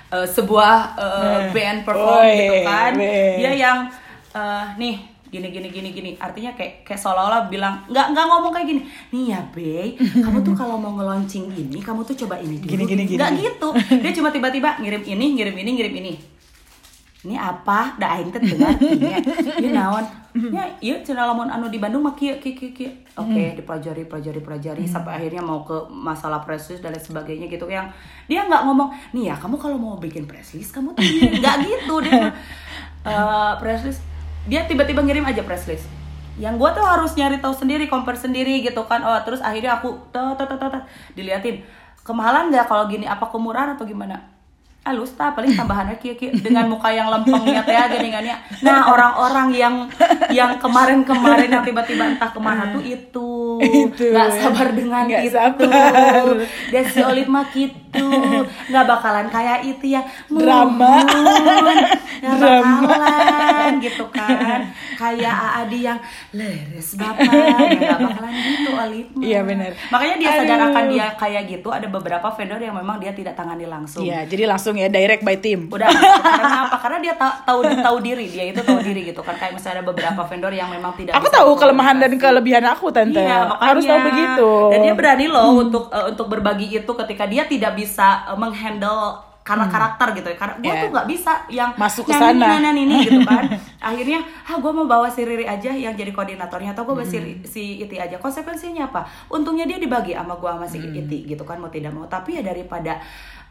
eh, sebuah Nah. band perform Woi, gitu kan. weh. dia yang eh, nih gini gini gini gini. Artinya kayak kayak seolah-olah bilang nggak nggak ngomong kayak gini. Nih ya Bey kamu tuh kalau mau nge-launching ini kamu tuh coba ini dulu. Gini, gini, gini. nggak gitu. Dia cuma tiba-tiba ngirim ini ngirim ini ngirim ini. Ini apa? Da aing teh dengar ieu ieu naon? Ya ieu cenah lamun anu di Bandung mah kieu kieu kieu kieu. Oke dipelajari pelajari pelajari sampai akhirnya mau ke masalah release dan lain sebagainya gitu. Yang dia nggak ngomong nih ya kamu kalau mau bikin release kamu tuh gini." nggak gitu. Dia press release dia tiba-tiba ngirim aja press list yang gua tuh harus nyari tahu sendiri compare sendiri gitu kan. Oh terus akhirnya aku tet tet tet tet, diliatin kemahalan nggak kalau gini? Apa kemurahan atau gimana? Halus tak paling tambahannya kia kia dengan muka yang lempengnya teh geningannya nah orang-orang yang yang kemarin-kemarin yang tiba-tiba entah ke mana tuh itu nggak sabar dengan Nggak itu. sabar. dan si Olive gitu nggak bakalan kayak itu ya Drama. nggak bakalan gitu kan kayak Adi yang leres bapak nggak bakalan gitu Olive. Iya, benar. makanya dia sadar akan dia kayak gitu ada beberapa vendor yang memang dia tidak tangani langsung Iya, jadi langsung ya direct by team. udah gitu. karena apa karena dia ta- tahu tahu diri dia itu tahu diri gitu kan kayak misalnya ada beberapa vendor yang memang tidak Aku tahu kelemahan dan kelebihan aku tante. Iya, makanya. Harus tahu begitu. Dan dia berani loh untuk eh, untuk berbagi itu ketika dia tidak bisa eh, menghandle karena karakter gitu ya. Karena gue Iya. tuh nggak bisa yang Masuk ke sana. nyanyi, ini gitu kan. Akhirnya, ah gue mau bawa si Riri aja yang jadi koordinatornya atau gue bawa si, si Iti aja. Konsekuensinya apa? Untungnya dia dibagi sama gue sama si Iti gitu kan mau tidak mau. Tapi ya daripada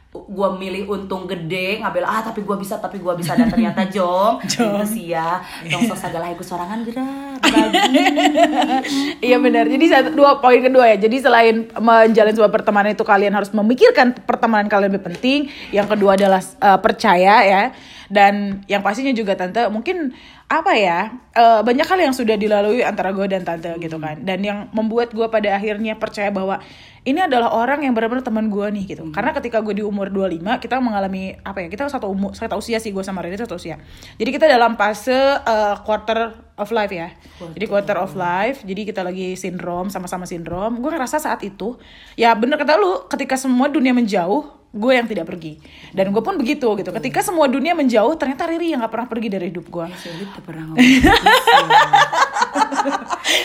gue milih untung gede ngambil ah tapi gue bisa tapi gue bisa dan ternyata jong Jong. sih ya jong sok segala ikut sorangan gerak Iya benar. Jadi satu dua poin kedua ya. Jadi selain menjalin sebuah pertemanan itu kalian harus memikirkan pertemanan kalian lebih penting. Yang kedua adalah eh, percaya ya. dan yang pastinya juga tante mungkin apa ya eh, banyak hal yang sudah dilalui antara gue dan tante gitu kan. Dan yang membuat gue pada akhirnya percaya bahwa ini adalah orang yang benar-benar teman gue nih gitu. Karena ketika gue di umur 25 kita mengalami apa ya kita satu umur saya tahu usia sih gue sama Rene satu usia. Jadi kita dalam fase eh, quarter of life ya. Jadi quarter of life. jadi kita lagi sindrom sama-sama sindrom. Gue ngerasa saat itu ya bener kata lu ketika semua dunia menjauh gue yang tidak pergi. Dan gue pun begitu gitu. Ketika semua dunia menjauh ternyata Riri yang gak pernah pergi dari hidup gue. Tuh pernah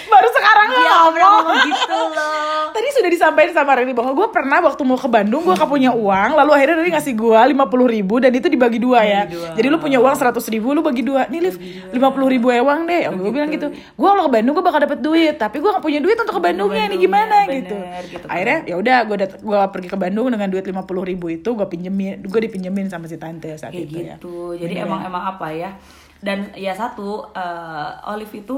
baru sekarang Ya ngomong. gitu loh. Tadi sudah disampaikan sama Riri bahwa gue pernah waktu mau ke Bandung gue gak punya uang lalu akhirnya Riri ngasih gue lima puluh ribu dan itu dibagi dua ya. Dua. jadi lu punya uang seratus ribu lu bagi dua. Nih Liv lima puluh ribu ewang deh. Gue bilang gitu. Gue kalau ke Bandung gue bakal dapet duit tapi gue gak punya duit untuk ke Bandungnya ini Bandungnya, gimana bener, gitu. gitu. Akhirnya ya udah gue dat- gue pergi ke Bandung dengan duit lima puluh ribu itu gue pinjemin gue dipinjemin sama si tante saat kayak itu ya. gitu. Jadi emang emang apa ya dan ya satu eh, Olive itu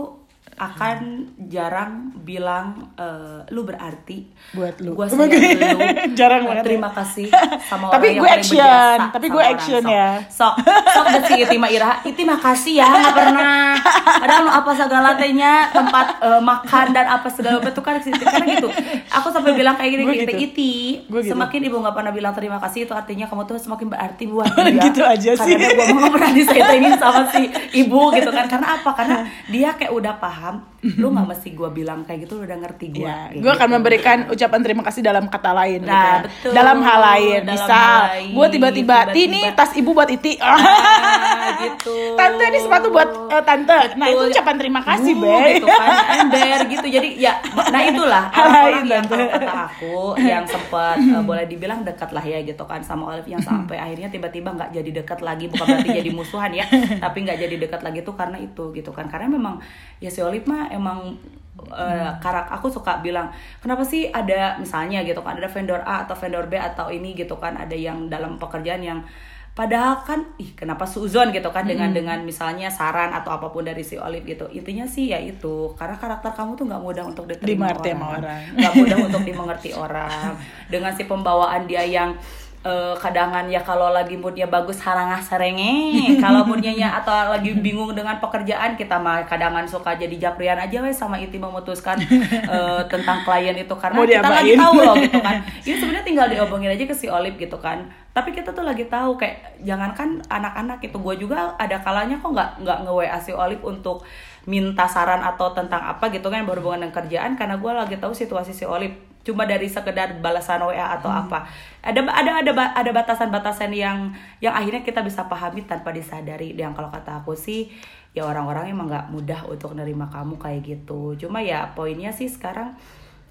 akan jarang bilang eh, lu berarti. Buat lu. gua sayang lu Jarang banget ya. terima kasih sama Tapi orang yang gue paling action, tapi gue action ya. sok. Sok deh si Iti mah Ira. Iti makasih ya nggak pernah lu apa segala tehnya tempat eh, makan dan apa segala itu kan karena gitu aku sampai bilang kayak gini gitu. Iti gitu. semakin ibu nggak pernah bilang terima kasih itu artinya kamu tuh semakin berarti buat dia Gitu aja sih. karena gue mau pernah disetengin sama si ibu gitu kan karena apa karena dia kayak udah paham lu nggak mesti gue bilang kayak gitu lu udah ngerti gue Ya, gue akan memberikan ucapan terima kasih dalam kata lain gitu Nah, ya. betul. Dalam hal lain, Dalam misal gue tiba-tiba tiba-tiba. ti nih tas ibu buat iti. Ah, gitu tante ini sepatu buat eh, tante. Nah itu Betul. ucapan terima kasih, Uh, Be. gitu kan ember gitu. Jadi ya nah itulah. Hal orang lain, yang kalau kata aku yang sempat eh, boleh dibilang dekat lah ya gitu kan sama Olive yang sampai akhirnya tiba-tiba nggak jadi dekat lagi. Bukan berarti jadi musuhan ya tapi nggak jadi dekat lagi tuh karena itu gitu kan. Karena memang ya si Olive mah emang eh, karak aku suka bilang kenapa sih ada misalnya gitu kan ada vendor A atau vendor B atau ini gitu kan ada yang dalam pekerjaan yang Padahal kan, ih kenapa suzon gitu kan dengan dengan misalnya saran atau apa pun dari si Olive gitu. Intinya sih ya itu, karena karakter kamu tuh nggak mudah untuk diterima Dimengerti orang. nggak mudah untuk dimengerti orang. Dengan si pembawaan dia yang eh, kadangan ya kalau lagi moodnya bagus harangah serenge kalau moodnya nya atau lagi bingung dengan pekerjaan kita mah kadangan suka jadi japrian aja wes sama Iti memutuskan eh, tentang klien itu. Karena Mau kita lagi tahu loh gitu kan. Ini sebenarnya tinggal diobongin aja ke si Olive gitu kan tapi kita tuh lagi tahu kayak jangankan anak-anak itu gue juga ada kalanya kok nggak nggak nge WA si Olive untuk minta saran atau tentang apa gitu kan yang berhubungan dengan kerjaan karena gue lagi tahu situasi si Olive. Cuma dari sekedar balasan WA atau Hmm. apa. Ada ada ada ada batasan-batasan yang yang akhirnya kita bisa pahami tanpa disadari. Yang kalau kata aku sih ya orang-orang emang nggak mudah untuk nerima kamu kayak gitu. Cuma ya poinnya sih sekarang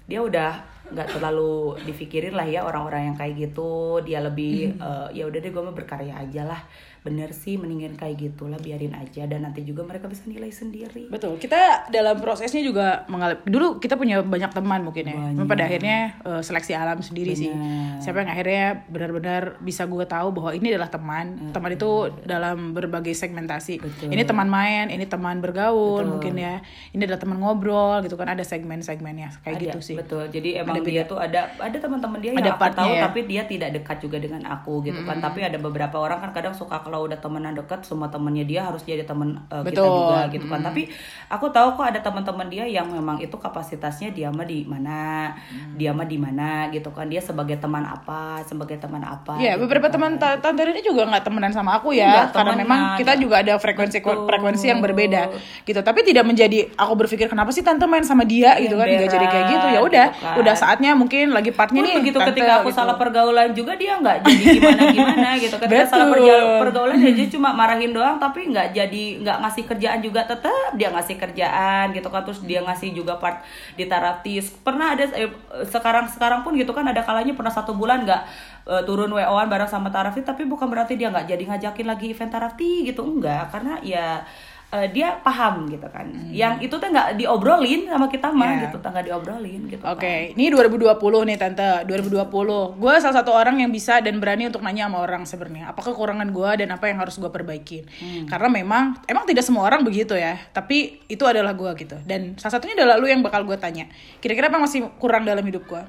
dia udah nggak terlalu dipikirin lah ya orang-orang yang kayak gitu dia lebih Hmm. eh, ya udah deh gue mau berkarya aja lah bener sih mendingan kayak gitulah biarin aja dan nanti juga mereka bisa nilai sendiri Betul. Kita dalam prosesnya juga mengalami dulu kita punya banyak teman mungkin ya. Banyak. Pada akhirnya eh, seleksi alam sendiri sih. Benar. Siapa yang akhirnya benar-benar bisa gue tahu bahwa ini adalah teman. Teman itu dalam berbagai segmentasi. Betul. Ini teman main, ini teman bergaul Betul. mungkin ya. Ini adalah teman ngobrol gitu kan ada segmen-segmennya kayak Ada, gitu sih. betul jadi emang Ada dia tuh ada ada teman-teman dia Ada yang aku tahu ya. tapi dia tidak dekat juga dengan aku gitu kan tapi ada beberapa orang kan kadang suka kalau udah temenan dekat semua temennya dia harus jadi temen uh, kita Betul. juga gitu kan tapi aku tahu kok ada teman-teman dia yang memang itu kapasitasnya dia mah di mana dia mah di mana gitu kan dia sebagai teman apa sebagai teman apa Iya, gitu beberapa kan. teman ta- tante ini juga nggak temenan sama aku ya, Nggak karena temenan, memang kita ya. juga ada frekuensi Betul. frekuensi yang berbeda gitu. Tapi tidak menjadi aku berpikir kenapa sih tante main sama dia gitu kan, nggak jadi kayak gitu. Ya udah, Gitu kan. udah saatnya mungkin lagi partnya Pun nih. begitu tante, ketika aku gitu. salah pergaulan juga dia nggak jadi gimana gimana gitu ketika salah Betul. pergaulan dia jadi cuma marahin doang tapi nggak jadi nggak ngasih kerjaan juga tetap dia ngasih kerjaan gitu kan terus dia ngasih juga part di teratis pernah ada eh, sekarang sekarang pun gitu kan ada kalanya pernah satu bulan nggak eh, turun wo-an bareng sama Tarafi tapi bukan berarti dia nggak jadi ngajakin lagi event Tarafi gitu enggak karena ya eh, dia paham gitu kan yang itu tuh nggak diobrolin sama kita mah Hmm. Ya. gitu nggak diobrolin gitu Oke, kan. ini 2020 nih tante, 2020. Gue salah satu orang yang bisa dan berani untuk nanya sama orang sebenarnya, apa kekurangan gue dan apa yang harus gue perbaikin. Hmm. Karena memang, emang tidak semua orang begitu ya, tapi itu adalah gue gitu. Dan salah satunya adalah lu yang bakal gue tanya. Kira-kira apa yang masih kurang dalam hidup gue?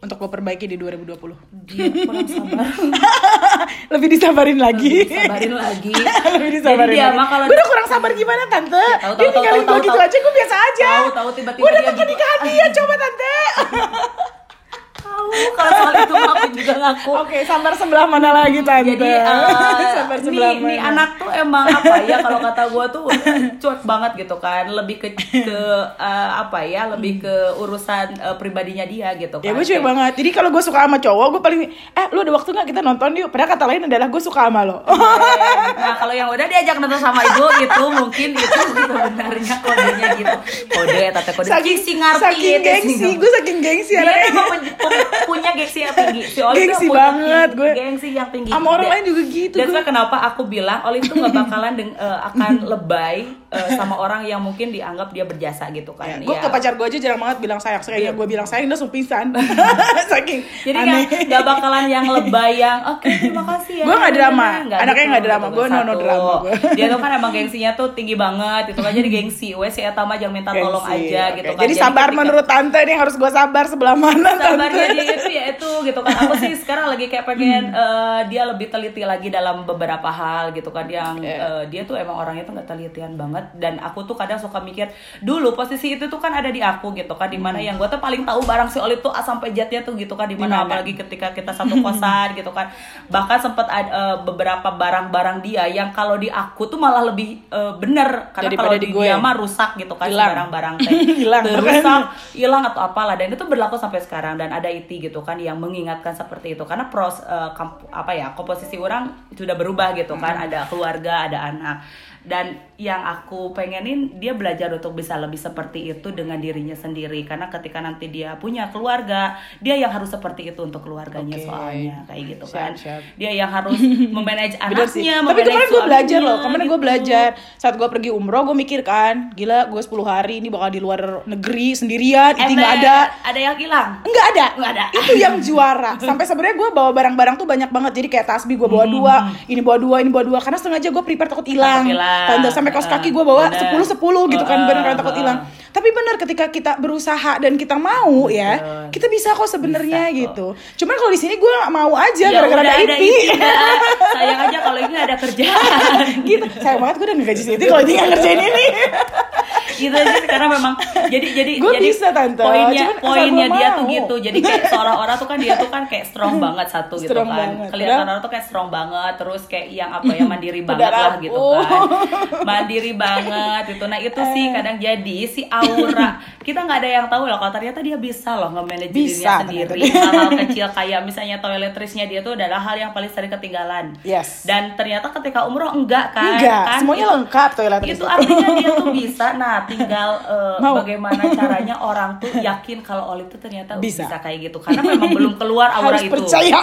Untuk gue perbaiki di 2020 dia kurang sabar. Lebih disabarin lagi. sabarin lagi. Lebih disabarin Jadi dia lagi. kalau gue udah kurang sabar gimana tante? tahu, dia tahu, tinggalin gue gitu tahu. aja gue biasa aja. Tahu, tahu, tiba-tiba gue makan gitu. dia coba tante tahu kalau soal itu aku juga ngaku. Oke sabar sebelah mana lagi tante? Jadi sabar nih, sebelah nih mana? anak tuh emang apa ya kalau kata gue tuh cuek banget gitu kan. Lebih ke ke eh, apa ya lebih ke urusan eh, pribadinya dia gitu kan Ya gue cuek banget. Jadi kalau gue suka sama cowok, gue paling eh lu ada waktu nggak kita nonton yuk. Padahal kata lain adalah gue suka sama lo. nah kalau yang udah diajak nonton sama ibu itu mungkin itu sebenarnya kodenya gitu. Kode ya tante kode si ngerti saking itu, gengsi, gue saking gengsi dia emang punya gengsi yang tinggi. Si Oli tuh Gengsi punya banget, tinggi- gue. gengsi yang tinggi. Sama orang lain juga gitu, dan kenapa aku bilang Oli tuh nggak bakalan deng- eh, akan lebay eh, sama orang yang mungkin dianggap dia berjasa gitu kan Gue Ya. ke pacar gue aja jarang banget bilang sayang. Sekalinya gue bilang sayang, dia langsung pingsan. saking jadi aneh. kan nggak bakalan yang lebay yang oke terima kasih ya Gue nggak drama. Nggak Anaknya gitu, nggak drama. gitu. Gue no- no drama, gue. dia tuh kan emang gengsinya tuh tinggi banget itu kan jadi gengsi wes si Eta mah jangan minta tolong Gengsi, aja oke. gitu kan Jadi sabar ketika- menurut tante nih harus gue sabar sebelah mana sabarnya tante. dia itu ya itu gitu kan aku sih sekarang lagi kayak pengen eh, dia lebih teliti lagi dalam beberapa hal gitu kan yang eh, dia tuh emang orangnya tuh nggak telitian banget dan aku tuh kadang suka mikir dulu posisi itu tuh kan ada di aku gitu kan. Di mana yang gue tuh paling tahu barang si Oli tuh A sampai jetnya tuh gitu kan. Di mana Di mana? apalagi ketika kita satu kosan gitu kan. Bahkan sempat ada eh, beberapa barang-barang dia yang kalau di aku tuh malah lebih eh, bener. Karena kalau di di gue. dia mah rusak gitu kan barang-barang teh. Hilang. rusak hilang atau apalah. Dan itu berlaku sampai sekarang. Dan ada IT gitu kan yang mengingatkan seperti itu. Karena pros eh, kamp- apa ya komposisi orang sudah berubah gitu kan. Ada keluarga ada anak dan yang aku pengenin dia belajar untuk bisa lebih seperti itu dengan dirinya sendiri karena ketika nanti dia punya keluarga dia yang harus seperti itu untuk keluarganya Oke. soalnya kayak gitu Siap, kan siap. dia yang harus memanage anaknya Tapi kemarin gue belajar loh. Kemarin gue gitu. belajar saat gue pergi umroh gue mikir kan, gila gue 10 hari ini bakal di luar negeri sendirian, itu nggak ada. ada yang hilang Enggak ada. Nggak ada. Itu yang juara. Sampai sebenarnya gue bawa barang-barang tuh banyak banget. Jadi kayak tasbih gue bawa dua, ini bawa dua, ini bawa dua. Karena sengaja gue prepare takut hilang. Tanda sampai kaos kaki gue bawa sepuluh sepuluh gitu kan, bener kan takut heeh. hilang. Tapi bener ketika kita berusaha dan kita mau ya, kita bisa kok sebenarnya gitu. Cuman kalau di sini gue mau aja Ya gara-gara udah ada IP. itu, Mbak. sayang aja kalau ini ada kerjaan gitu. Sayang banget gue udah ngegaji Siti kalau dia ngerjain ini. gitu aja sih, karena memang jadi jadi Gua jadi bisa, Tante. poinnya Cuman poinnya dia mau. tuh gitu jadi kayak seorang-orang tuh kan dia tuh kan kayak strong banget satu gitu Strong kan banget. kelihatan orang tuh kayak strong banget terus kayak yang apa ya mandiri banget lah gitu Oh. kan mandiri banget gitu nah itu sih kadang jadi si aura kita nggak ada yang tahu loh kalau ternyata dia bisa loh nge-manage dirinya sendiri hal-hal kecil kayak misalnya toiletrisnya dia tuh adalah hal yang paling sering ketinggalan Yes. dan ternyata ketika umroh enggak kan Enggak, kan semuanya Itu- lengkap toilet itu artinya dia tuh bisa nah tinggal eh, Mau. bagaimana caranya orang tuh yakin kalau Oli tuh ternyata Bisa. bisa. kayak gitu karena memang belum keluar aura Harus itu percaya.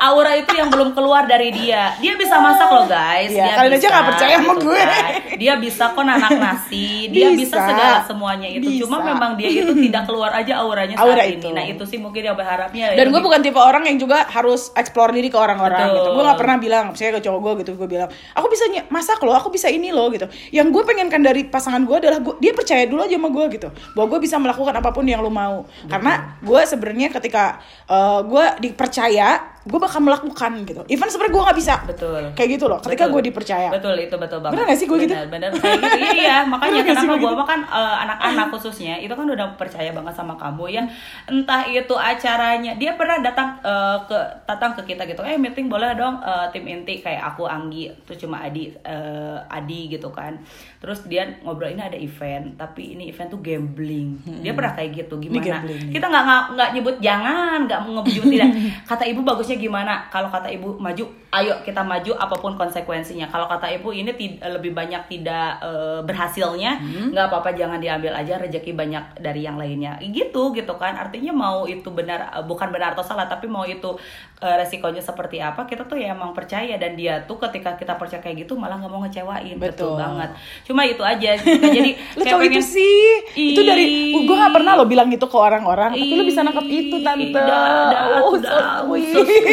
aura itu yang belum keluar dari dia dia bisa masak loh guys Iya, dia kalian aja bisa, nggak percaya sama gitu gue. kan. dia bisa kok nanak nasi dia bisa, Bisa. segala semuanya itu cuma Bisa. memang dia itu tidak keluar aja auranya saat Aura ini itu. nah itu sih mungkin yang berharapnya Dan gue lebih- bukan tipe orang yang juga harus explore diri ke orang-orang Betul. gitu. Gue gak pernah bilang, misalnya ke cowok gue gitu, gue bilang, aku bisa masak loh, aku bisa ini loh gitu. Yang gue pengenkan dari pasangan gue adalah gua- dia percaya dulu aja sama gue gitu, bahwa gue bisa melakukan apa pun yang lo mau. Karena gue sebenarnya ketika uh, gue dipercaya, gue bakal melakukan gitu. Even sebenarnya gue nggak bisa. betul Kayak gitu loh. Ketika gue dipercaya. betul itu betul banget Bener gak sih gue gitu? bener, kayak gitu iya, iya. makanya Bener kenapa gue gitu? kan anak-anak khususnya itu kan udah percaya banget sama kamu ya entah itu acaranya dia pernah datang eh, ke datang ke kita gitu eh meeting boleh dong eh, tim inti kayak aku Anggi terus cuma Adi eh, Adi gitu kan terus dia ngobrol ini ada event tapi ini event tuh gambling dia pernah kayak gitu gimana gambling, kita nggak nggak nyebut jangan nggak mau nyebut tidak kata ibu bagusnya gimana? Kalau kata ibu maju. Ayo kita maju apa pun konsekuensinya. Kalau kata ibu ini lebih banyak tidak eh, berhasilnya nggak apa-apa jangan diambil aja rezeki banyak dari yang lainnya. Gitu gitu kan. Artinya mau itu benar eh, bukan benar atau salah tapi mau itu eh, resikonya seperti apa kita tuh ya emang percaya. Dan dia tuh ketika kita percaya kayak gitu malah nggak mau ngecewain. Betul, Betul. banget. Cuma itu aja. Jadi Lo kayak cowok itu pengen- sih. Itu dari Ih. Gue gak pernah lo bilang itu ke orang-orang Tapi lo bisa nangkep itu tante. Ih, dah, dah, Oh, so sweet. so sweet.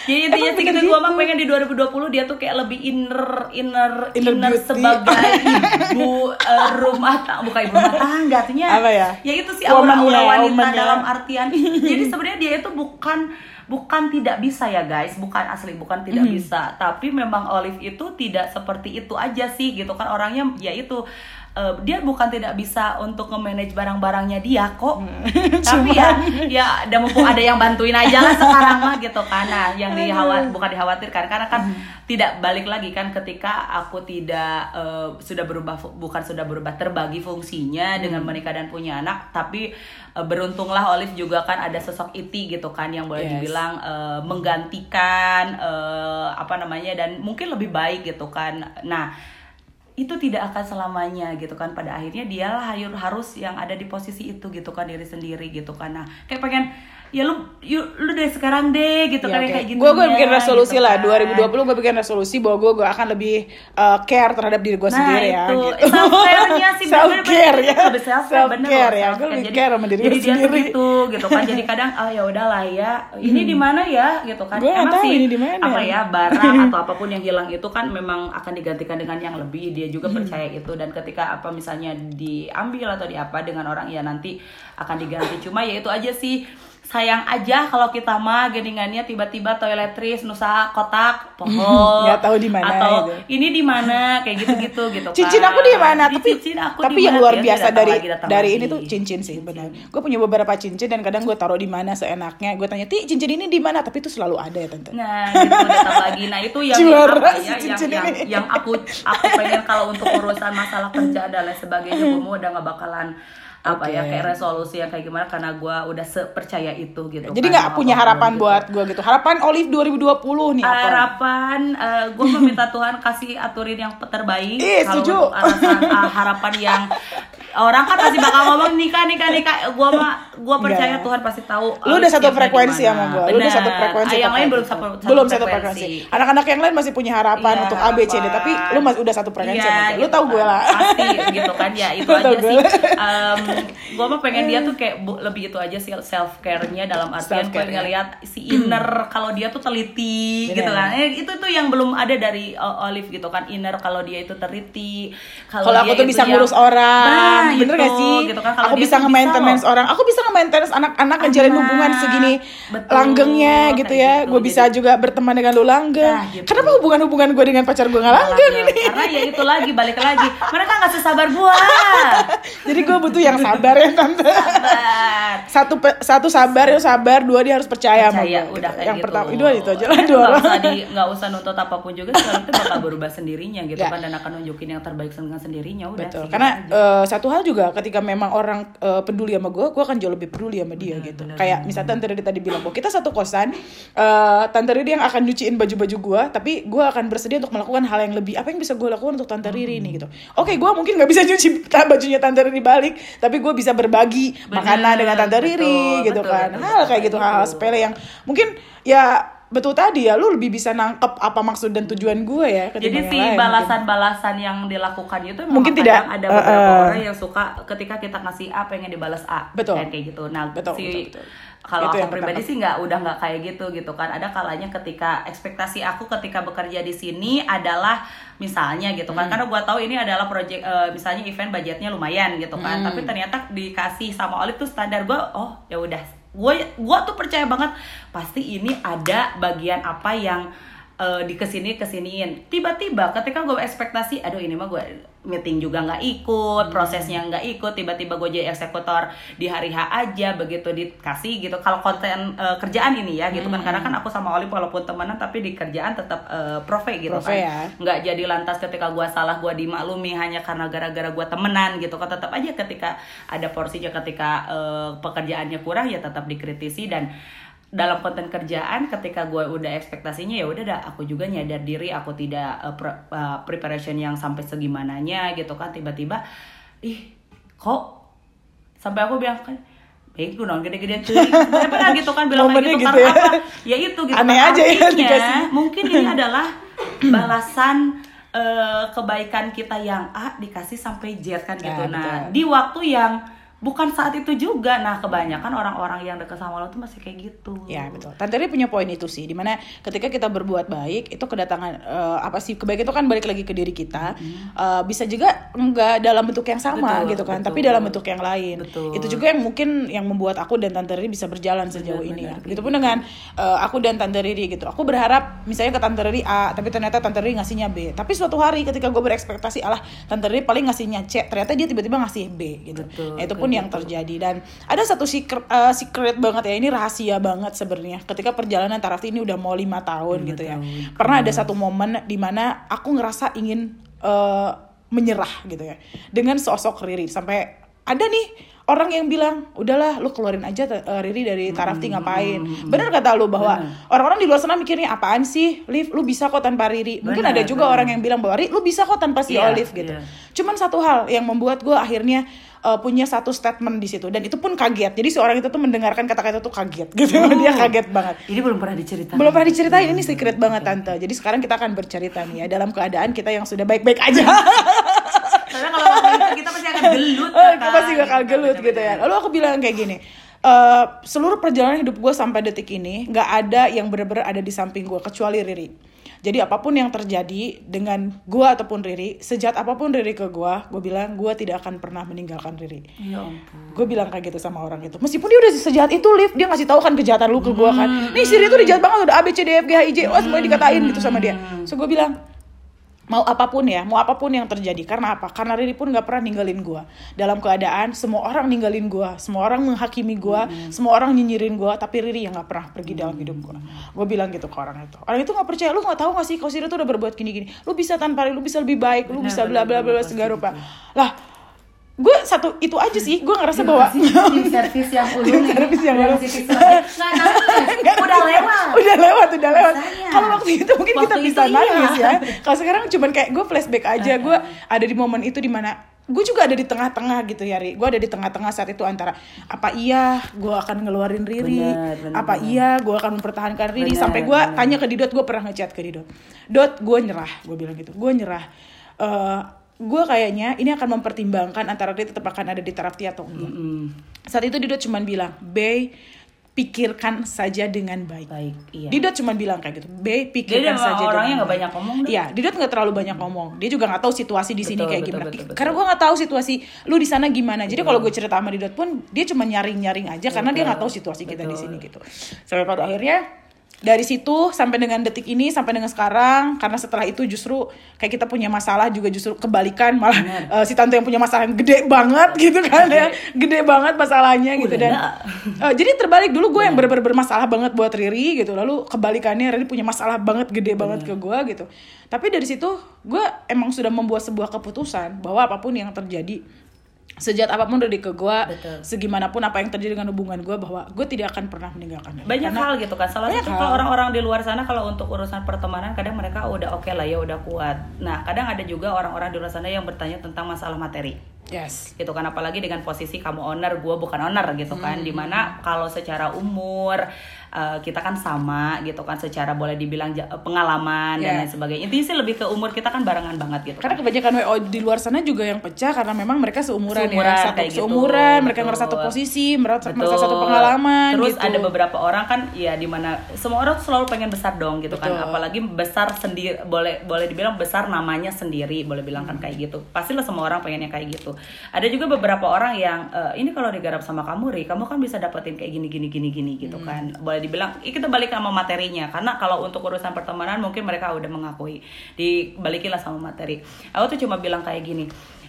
Jadi intinya Emang sih bener gitu gue mah gitu. pengen di 2020 dia tuh kayak lebih inner inner Inner inner, sebagai ibu eh, rumah tangga bukan ibu rumah tangga artinya Apa ya? ya itu sih aura-aura ya, wanita woman ya. dalam artian jadi sebenarnya dia itu bukan bukan tidak bisa ya guys bukan asli bukan tidak Hmm. bisa tapi memang Olive itu tidak seperti itu aja sih gitu kan orangnya ya itu eh, dia bukan tidak bisa untuk nge-manage barang-barangnya dia kok Hmm. tapi ya ya ada mumpung ada yang bantuin aja lah sekarang mah gitu kan nah yang dihawat bukan dikhawatirkan karena kan Hmm. tidak balik lagi kan ketika aku tidak eh, sudah berubah bukan sudah berubah terbagi fungsinya Hmm. dengan menikah dan punya anak tapi eh, beruntunglah Olive juga kan ada sosok Iti gitu kan yang boleh Yes. dibilang eh, menggantikan eh, apa namanya dan mungkin lebih baik gitu kan nah itu tidak akan selamanya gitu kan. Pada akhirnya dialah harus yang ada di posisi itu gitu kan diri sendiri gitu kan. Nah kayak pengen ya lu you, lu dari sekarang deh gitu kan yang kayak gitu Gue gue bikin resolusi gitu lah kan. 2020 gue bikin resolusi bahwa gue gue akan lebih uh, care terhadap diri gue Nah, sendiri ya. itu. Gitu. Self care-nya sih self care ya. lebih self care bener loh, ya. Gue lebih care sama diri jadi tuh sendiri. gitu gitu kan jadi kadang oh ya udahlah ya ini di mana ya gitu kan Gue emang tahu sih ini di mana. apa ya barang atau apa pun yang hilang itu kan memang akan digantikan dengan yang lebih dia juga percaya itu dan ketika apa misalnya diambil atau diapa dengan orang ya nanti akan diganti cuma ya itu aja sih sayang aja kalau kita mah geningannya tiba-tiba toiletries nusa kotak pohon Nggak tahu di mana atau gitu. ini di mana kayak gitu-gitu gitu Cincin kan. aku di mana? Tapi cincin aku tapi yang luar biasa dari lagi, dari lagi. ini tuh cincin sih benar. Gue punya beberapa cincin dan kadang gue taruh di mana seenaknya. Gue tanya, "Ti, cincin ini di mana?" Tapi itu selalu ada ya, Tante. Nah, gitu datang lagi. Nah, itu yang Juara apa si ya, yang, cincin yang, ini. yang aku aku pengen kalau untuk urusan masalah kerja dan lain sebagainya, gue mau udah gak bakalan apa ya Oke. kayak resolusi yang kayak gimana karena gue udah sepercaya itu gitu. Jadi kan, nggak sama punya harapan gitu. buat gue gitu. Harapan Olive 2020 nih apa? harapan gue meminta Tuhan kasih aturin yang terbaik kalau setuju. alasan ah, harapan yang orang kan pasti bakal ngomong nikah nikah nikah gue mah gue percaya Enggak. Tuhan pasti tahu Lu udah satu frekuensi sama gue. Lu udah satu frekuensi. Yang lain belum satu, satu belum satu frekuensi. Anak-anak yang lain masih punya harapan Iya, untuk A B C D, harapan. tapi lu masih udah satu frekuensi Iya, sama gue. Lu gitu tau gue kan. lah. pasti gitu kan ya itu aja sih gue. gue mah pengen dia tuh kayak bu- lebih itu aja sih self care-nya dalam artian gue ya. ngeliat si inner kalau dia tuh teliti Bener. gitu kan eh, itu tuh yang belum ada dari Olive gitu kan inner kalau dia itu teliti Kalau aku tuh bisa ngurus orang, Nah, bener itu, gak sih? gitu kan. Aku bisa nge-maintenance orang, aku bisa nge-maintenance anak-anak ngejalin hubungan segini betul, langgengnya gitu ya. gitu. Gue bisa Jadi- juga berteman dengan lu langgeng. Nah, gitu. Kenapa hubungan-hubungan gue dengan pacar gue gak langgeng ini? karena ya itu lagi balik lagi mereka nggak sesabar gua Jadi gue butuh yang sabar ya tante. sabar Satu satu sabar ya sabar, dua dia harus percaya, sama percaya gue. udah kayak yang gitu. pertama itu itu aja lah Kan dua orang. usah di nggak usah nuntut apa pun juga sekarang itu bakal berubah sendirinya gitu Ya. kan dan akan nunjukin yang terbaik dengan sendirinya udah Betul. Karena gitu aja. Satu hal juga ketika memang orang eh, peduli sama gue, gue akan jauh lebih peduli sama dia gitu. Kayak misalnya Tante Riri tadi bilang bahwa kita satu kosan, eh Tante Riri yang akan nyuciin baju-baju gue, tapi gue akan bersedia untuk melakukan hal yang lebih. Apa yang bisa gue lakukan untuk Tante Riri ini gitu? Oke, gue mungkin nggak bisa nyuci bajunya Tante Riri balik, tapi gue bisa berbagi Bener, makanan dengan Tante betul, Riri gitu betul, kan. betul, hal betul, kayak gitu, hal-hal sepele yang mungkin ya betul tadi ya, lu lebih bisa nangkep apa maksud dan tujuan gue ya. jadi si balasan-balasan yang dilakukan itu memang Mungkin tidak, ada beberapa eh, eh. orang yang suka ketika kita ngasih A pengen dibalas A Betul. Kayak gitu nah Betul, si betul, betul. kalau aku pribadi sih nggak udah nggak kayak gitu gitu kan ada kalanya ketika ekspektasi aku ketika bekerja di sini adalah misalnya gitu Hmm. kan karena gua tahu ini adalah project eh, misalnya event budgetnya lumayan gitu kan Hmm. tapi ternyata dikasih sama Olive tuh standar gua oh ya udah gue gua tuh percaya banget pasti ini ada bagian apa yang eh, di ke sini kesiniin. Tiba-tiba ketika gue ekspektasi aduh ini mah gue meeting juga nggak ikut prosesnya nggak ikut tiba-tiba gue jadi eksekutor di hari H aja begitu dikasih gitu. Kalau konten eh, kerjaan ini ya gitu kan. Karena kan aku sama Oli walaupun temenan tapi di kerjaan tetap eh, profe gitu Profe kan. ya. nggak jadi lantas ketika gue salah gue dimaklumi hanya karena gara-gara gue temenan gitu kan. Tetap aja ketika ada porsinya ketika eh, pekerjaannya kurang ya tetap dikritisi dan dalam konten kerjaan ketika gue udah ekspektasinya ya udah dah aku juga nyadar diri aku tidak eh, pre- eh, preparation yang sampai segimananya gitu kan tiba-tiba ih kok sampai aku bilang kan baik gue nong gede-gede cuy pernah gitu kan bilang kayak gitu, gitu ya. apa ya itu gitu Aneh kan. aja ya dikasih. mungkin ini adalah balasan eh, kebaikan kita yang A dikasih sampai Z kan gitu Nah, nah betul. di waktu yang bukan saat itu juga nah kebanyakan orang-orang yang dekat sama lo tuh masih kayak gitu Ya betul. Tante Ri punya poin itu sih, di mana ketika kita berbuat baik itu kedatangan eh, apa sih kebaikan itu kan balik lagi ke diri kita. Eh, bisa juga enggak dalam bentuk yang sama Betul, gitu kan, betul. tapi dalam bentuk yang lain. Betul. Itu juga yang mungkin yang membuat aku dan Tante Riri bisa berjalan sejauh ini ya. Begitupun dengan eh, aku dan Tante Riri gitu. Aku berharap misalnya ke Tante Riri A, tapi ternyata Tante Riri ngasihnya B. Tapi suatu hari ketika gue berekspektasi alah Tante Riri paling ngasihnya C, ternyata dia tiba-tiba ngasih B gitu. Betul, Nah, itu pun yang terjadi. Dan ada satu secret, eh, secret banget ya ini rahasia banget sebenarnya. Ketika perjalanan Tarafti ini udah mau lima tahun gitu ya. pernah ada satu momen di mana aku ngerasa ingin eh, menyerah gitu ya. Dengan sosok Riri sampai ada nih orang yang bilang udahlah lu keluarin aja eh, Riri dari Tarafti ngapain? Bener kata lu bahwa orang-orang di luar sana mikirnya apaan sih Liv? Lu bisa kok tanpa Riri? Mungkin ada juga benar. orang yang bilang bahwa Riri lu bisa kok tanpa si Iya, Olive gitu. iya. cuman satu hal yang membuat gue akhirnya uh, punya satu statement di situ dan itu pun kaget. Jadi si orang itu tuh mendengarkan kata-kata itu kaget gitu. Dia kaget banget. Ini belum pernah diceritakan belum pernah diceritain ini secret banget tante. Jadi sekarang kita akan bercerita nih ya dalam keadaan kita yang sudah baik-baik aja karena kalau ngomong itu kita pasti akan gelut kan? kita pasti bakal gelut gitu ya. Lalu aku bilang kayak gini eh, seluruh perjalanan hidup gue sampai detik ini nggak ada yang bener-bener ada di samping gue kecuali Riri. Jadi apa pun yang terjadi dengan gue ataupun Riri sejat apa pun Riri ke gue gue bilang gue tidak akan pernah meninggalkan Riri. Ya ampun. Gue bilang kayak gitu sama orang itu. Meskipun dia udah sejahat itu lift dia ngasih tahu kan kejahatan lu ke gue kan. Nih Siri tuh dia jahat banget udah A B C D F G H I J oh semuanya dikatain gitu sama dia. So gue bilang mau apa pun ya mau apa pun yang terjadi. Karena apa? Karena Riri pun nggak pernah ninggalin gue dalam keadaan semua orang ninggalin gue semua orang menghakimi gue semua orang nyinyirin gue tapi Riri yang nggak pernah pergi dalam hidup gue gue bilang gitu ke orang itu. Orang itu nggak percaya. Lu nggak tahu nggak sih kalau Siri tuh udah berbuat gini gini lu bisa tanpa Riri lu bisa lebih baik lu Benar, bisa bla bla bla benar, segala rupa. gitu. lah gue satu itu aja sih gue ngerasa bahwa tim servis yang ulu Tim servis yang ulu. udah lewat. Udah lewat udah lewat. Kalau waktu itu mungkin kita Waktu bisa itu nangis iya. ya. Kalau sekarang cuman kayak gue flashback aja gue ada di momen itu di mana gue juga ada di tengah-tengah gitu ya Ri. Gue ada di tengah-tengah saat itu antara apa iya gue akan ngeluarin Riri. Benar, benar, apa benar. iya gue akan mempertahankan Riri. Benar, sampai gue tanya ke Didot gue pernah ngechat ke Didot. Dot gue nyerah. Gue bilang gitu. Gue nyerah. Eh, gue kayaknya ini akan mempertimbangkan antara dia tetap akan ada di Tarafti atau enggak saat itu Didot cuman bilang Bay pikirkan saja dengan baik baik iya Didot cuma bilang kayak gitu, B dia pikirkan memang saja. orangnya dengan nggak baik." banyak ngomong. Iya, Didot nggak terlalu banyak ngomong. Dia juga nggak tahu situasi di sini Betul, kayak betul, gimana. betul, betul. Karena gue nggak tahu situasi lu di sana gimana. Jadi kalau gue cerita sama Didot pun dia cuma nyaring-nyaring aja karena dia nggak tahu situasi kita di sini gitu. Sampai pada akhirnya dari situ sampai dengan detik ini sampai dengan sekarang karena setelah itu justru kayak kita punya masalah juga justru kebalikan malah eh, si tante yang punya masalah yang gede banget gitu kan ya. Gede. Banget masalahnya gitu dan. Eh, jadi terbalik dulu gue yang bener-bener bermasalah banget buat Riri gitu lalu kebalikannya Riri punya masalah banget gede banget ke gue gitu. Tapi dari situ gue emang sudah membuat sebuah keputusan bahwa apa pun yang terjadi sejat apa pun dari ke gue segimanapun apa yang terjadi dengan hubungan gue bahwa gue tidak akan pernah meninggalkan banyak Karena- hal gitu kan salah satu kalau orang-orang di luar sana kalau untuk urusan pertemanan kadang mereka udah oke lah ya udah kuat. Nah kadang ada juga orang-orang di luar sana yang bertanya tentang masalah materi. Yes. Gitu kan apalagi dengan posisi kamu owner gue bukan owner gitu kan. Hmm. di mana kalau secara umur eh, kita kan sama gitu kan secara boleh dibilang pengalaman dan Yeah. lain sebagainya intinya sih lebih ke umur kita kan barengan banget gitu karena kan. kebanyakan WO di luar sana juga yang pecah karena memang mereka seumuran, Seumuran, ya satu kayak gitu, seumuran mereka betul. ngerasa satu posisi merasa, merasa satu pengalaman Terus gitu. ada beberapa orang kan ya di mana semua orang selalu pengen besar dong gitu kan. Betul. Apalagi besar sendiri boleh boleh dibilang besar namanya sendiri boleh bilang kan kayak gitu. Pastilah semua orang pengennya kayak gitu. Ada juga beberapa orang yang "Eh, ini kalau digarap sama kamu Ri, kamu kan bisa dapetin kayak gini gini gini gini gitu Hmm. kan. Boleh dibilang "Ih, kita balik sama materinya karena kalau untuk urusan pertemanan mungkin mereka udah mengakui. Dibalikinlah sama materi. Aku tuh cuma bilang kayak gini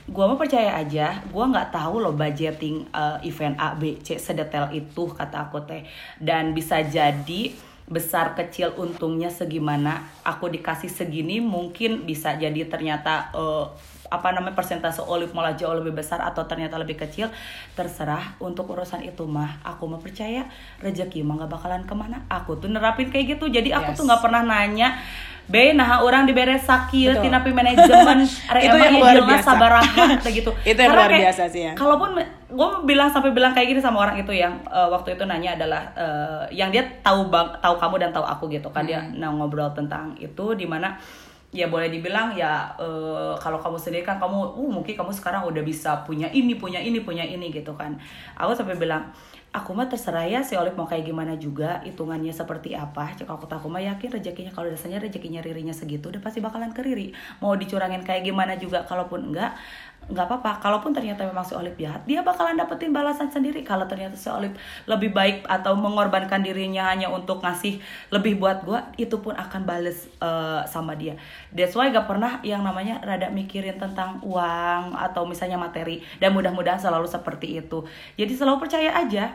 gua mau percaya aja gua nggak tahu loh budgeting uh, event A B C sedetail itu kata aku teh dan bisa jadi besar kecil untungnya segimana aku dikasih segini mungkin bisa jadi ternyata uh, apa namanya persentase olive malah jauh lebih besar atau ternyata lebih kecil terserah untuk urusan itu mah aku mah percaya rezeki mah nggak bakalan ke mana aku tuh nerapin kayak gitu jadi aku Yes. tuh nggak pernah nanya Be, nah orang diberes sakit, tina manajemen, Itu yang ya luar biasa. sabaraha gitu. Itu yang Karena luar kayak, biasa sih ya. Kalaupun gue bilang sampai bilang kayak gini sama orang itu yang eh, waktu itu nanya adalah eh, yang dia tahu bang tahu kamu dan tahu aku gitu kan dia Hmm. nah ngobrol tentang itu di mana ya boleh dibilang ya eh, kalau kamu sendiri kan kamu uh mungkin kamu sekarang udah bisa punya ini punya ini punya ini gitu kan. Aku sampai bilang aku mah terserah ya si Olive mau kayak gimana juga hitungannya seperti apa. Cek aku aku mah yakin rezekinya kalau dasarnya rezekinya ririnya segitu udah pasti bakalan ke riri. Mau dicurangin kayak gimana juga kalaupun enggak nggak apa-apa. Kalaupun ternyata memang si Olive jahat dia bakalan dapetin balasan sendiri. Kalau ternyata si Olive lebih baik atau mengorbankan dirinya hanya untuk ngasih lebih buat gua itu pun akan bales eh, sama dia. That's why gak pernah yang namanya rada mikirin tentang uang atau misalnya materi. Dan mudah-mudahan selalu seperti itu. Jadi selalu percaya aja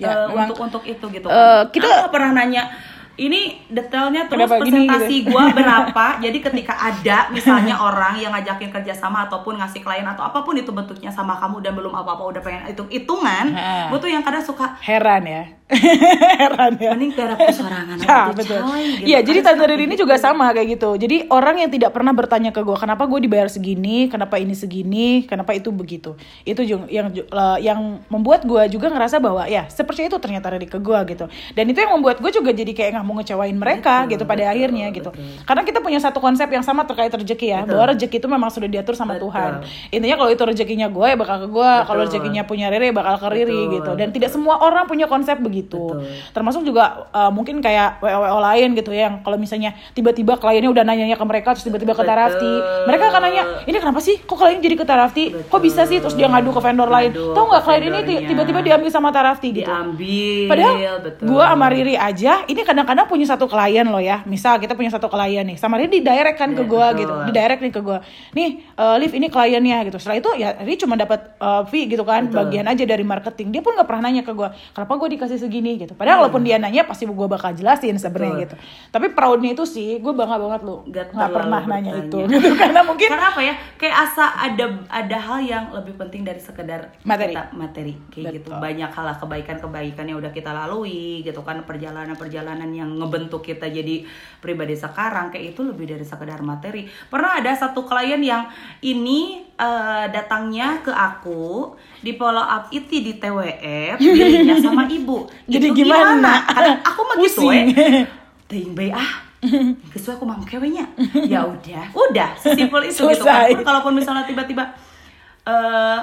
Ya, memang, untuk untuk itu gitu eh, kita- nggak pernah nanya ini detailnya terus Kenapa presentasi gitu? gua berapa jadi ketika ada misalnya orang yang ngajakin kerjasama ataupun ngasih klien atau apa pun itu bentuknya sama kamu dan belum apa-apa udah pengen hitung hitungan gue tuh yang kadang suka heran ya heran ya mending terapi sorangan Ya, betul. gitu. Iya, jadi Kadang tante suka Riri ini gitu. juga sama kayak gitu. Jadi orang yang tidak pernah bertanya ke gue, kenapa gue dibayar segini, kenapa ini segini, kenapa itu begitu. Itu yang eh, yang membuat gue juga ngerasa bahwa ya seperti itu ternyata Riri ke gue gitu. Dan itu yang membuat gue juga jadi kayak nggak mau ngecewain mereka Betul, gitu pada betul, akhirnya gitu. betul. Karena kita punya satu konsep yang sama terkait rezeki ya, Betul. bahwa rezeki itu memang sudah diatur sama Betul. Tuhan. Intinya kalau itu rezekinya gue ya bakal ke gue, kalau rezekinya punya Riri bakal ke Riri Betul, gitu. Dan tidak semua orang punya konsep begitu Betul. termasuk juga uh, mungkin kayak WO-WO lain gitu ya yang kalau misalnya tiba-tiba kliennya udah nanya ke mereka terus tiba-tiba ke. Tarafti mereka akan nanya ini kenapa sih kok klien jadi ke Tarafti kok bisa sih terus dia ngadu ke vendor lain tau nggak klien ini tiba-tiba diambil sama Tarafti gitu diambil Padahal betul. gua sama Riri aja ini kadang-kadang punya satu klien loh ya. Misal kita punya satu klien nih, sama Riri di direct kan ke Ya, gua betul. gitu. Di direct nih ke gua. Nih, eh, Liv ini kliennya gitu. Setelah itu ya Riri cuma dapat eh, fee gitu kan, Betul. bagian aja dari marketing. Dia pun nggak pernah nanya ke gua, "Kenapa gua dikasih segini?" gitu. Padahal walaupun dia nanya pasti gua bakal jelasin sebenarnya gitu. Tapi proudnya itu sih, gua bangga banget Gak nggak pernah nanya itu gitu karena mungkin karena apa ya kayak asa ada ada hal yang lebih penting dari sekedar Materi. kita- materi kayak gitu Betul. banyak hal kebaikan-kebaikan yang udah kita lalui gitu kan perjalanan-perjalanan yang ngebentuk kita jadi pribadi sekarang kayak itu lebih dari sekedar materi. Pernah ada satu klien yang ini eh, datangnya ke aku di follow up itu di TWF dirinya sama ibu. Jadi Itu gimana? kadang aku mah gitu we Ting ah. Kesuai aku mau kewenya Ya udah. Udah sesimpel itu gitu. Kan Kalaupun misalnya tiba-tiba eh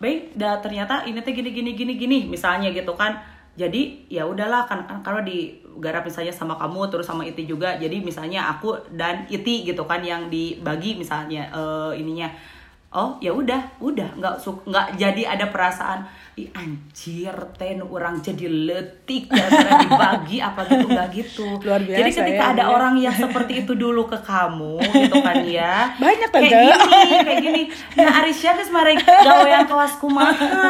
baik dah ternyata ini teh gini gini gini gini misalnya gitu kan jadi ya udahlah kan kan kalau digarap misalnya sama kamu terus sama Iti juga. Jadi misalnya aku dan Iti gitu kan yang dibagi misalnya eh, ininya. Oh ya udah udah. Nggak nggak jadi ada perasaan Ih, anjir ten orang jadi letik gara-gara dibagi apa gitu nggak gitu Luar biasa jadi ketika ya, ada dia. orang yang seperti itu dulu ke kamu gitu kan ya Banyak, kayak Tante. gini kayak gini nah Arisya geus mare gawean kelas kumaha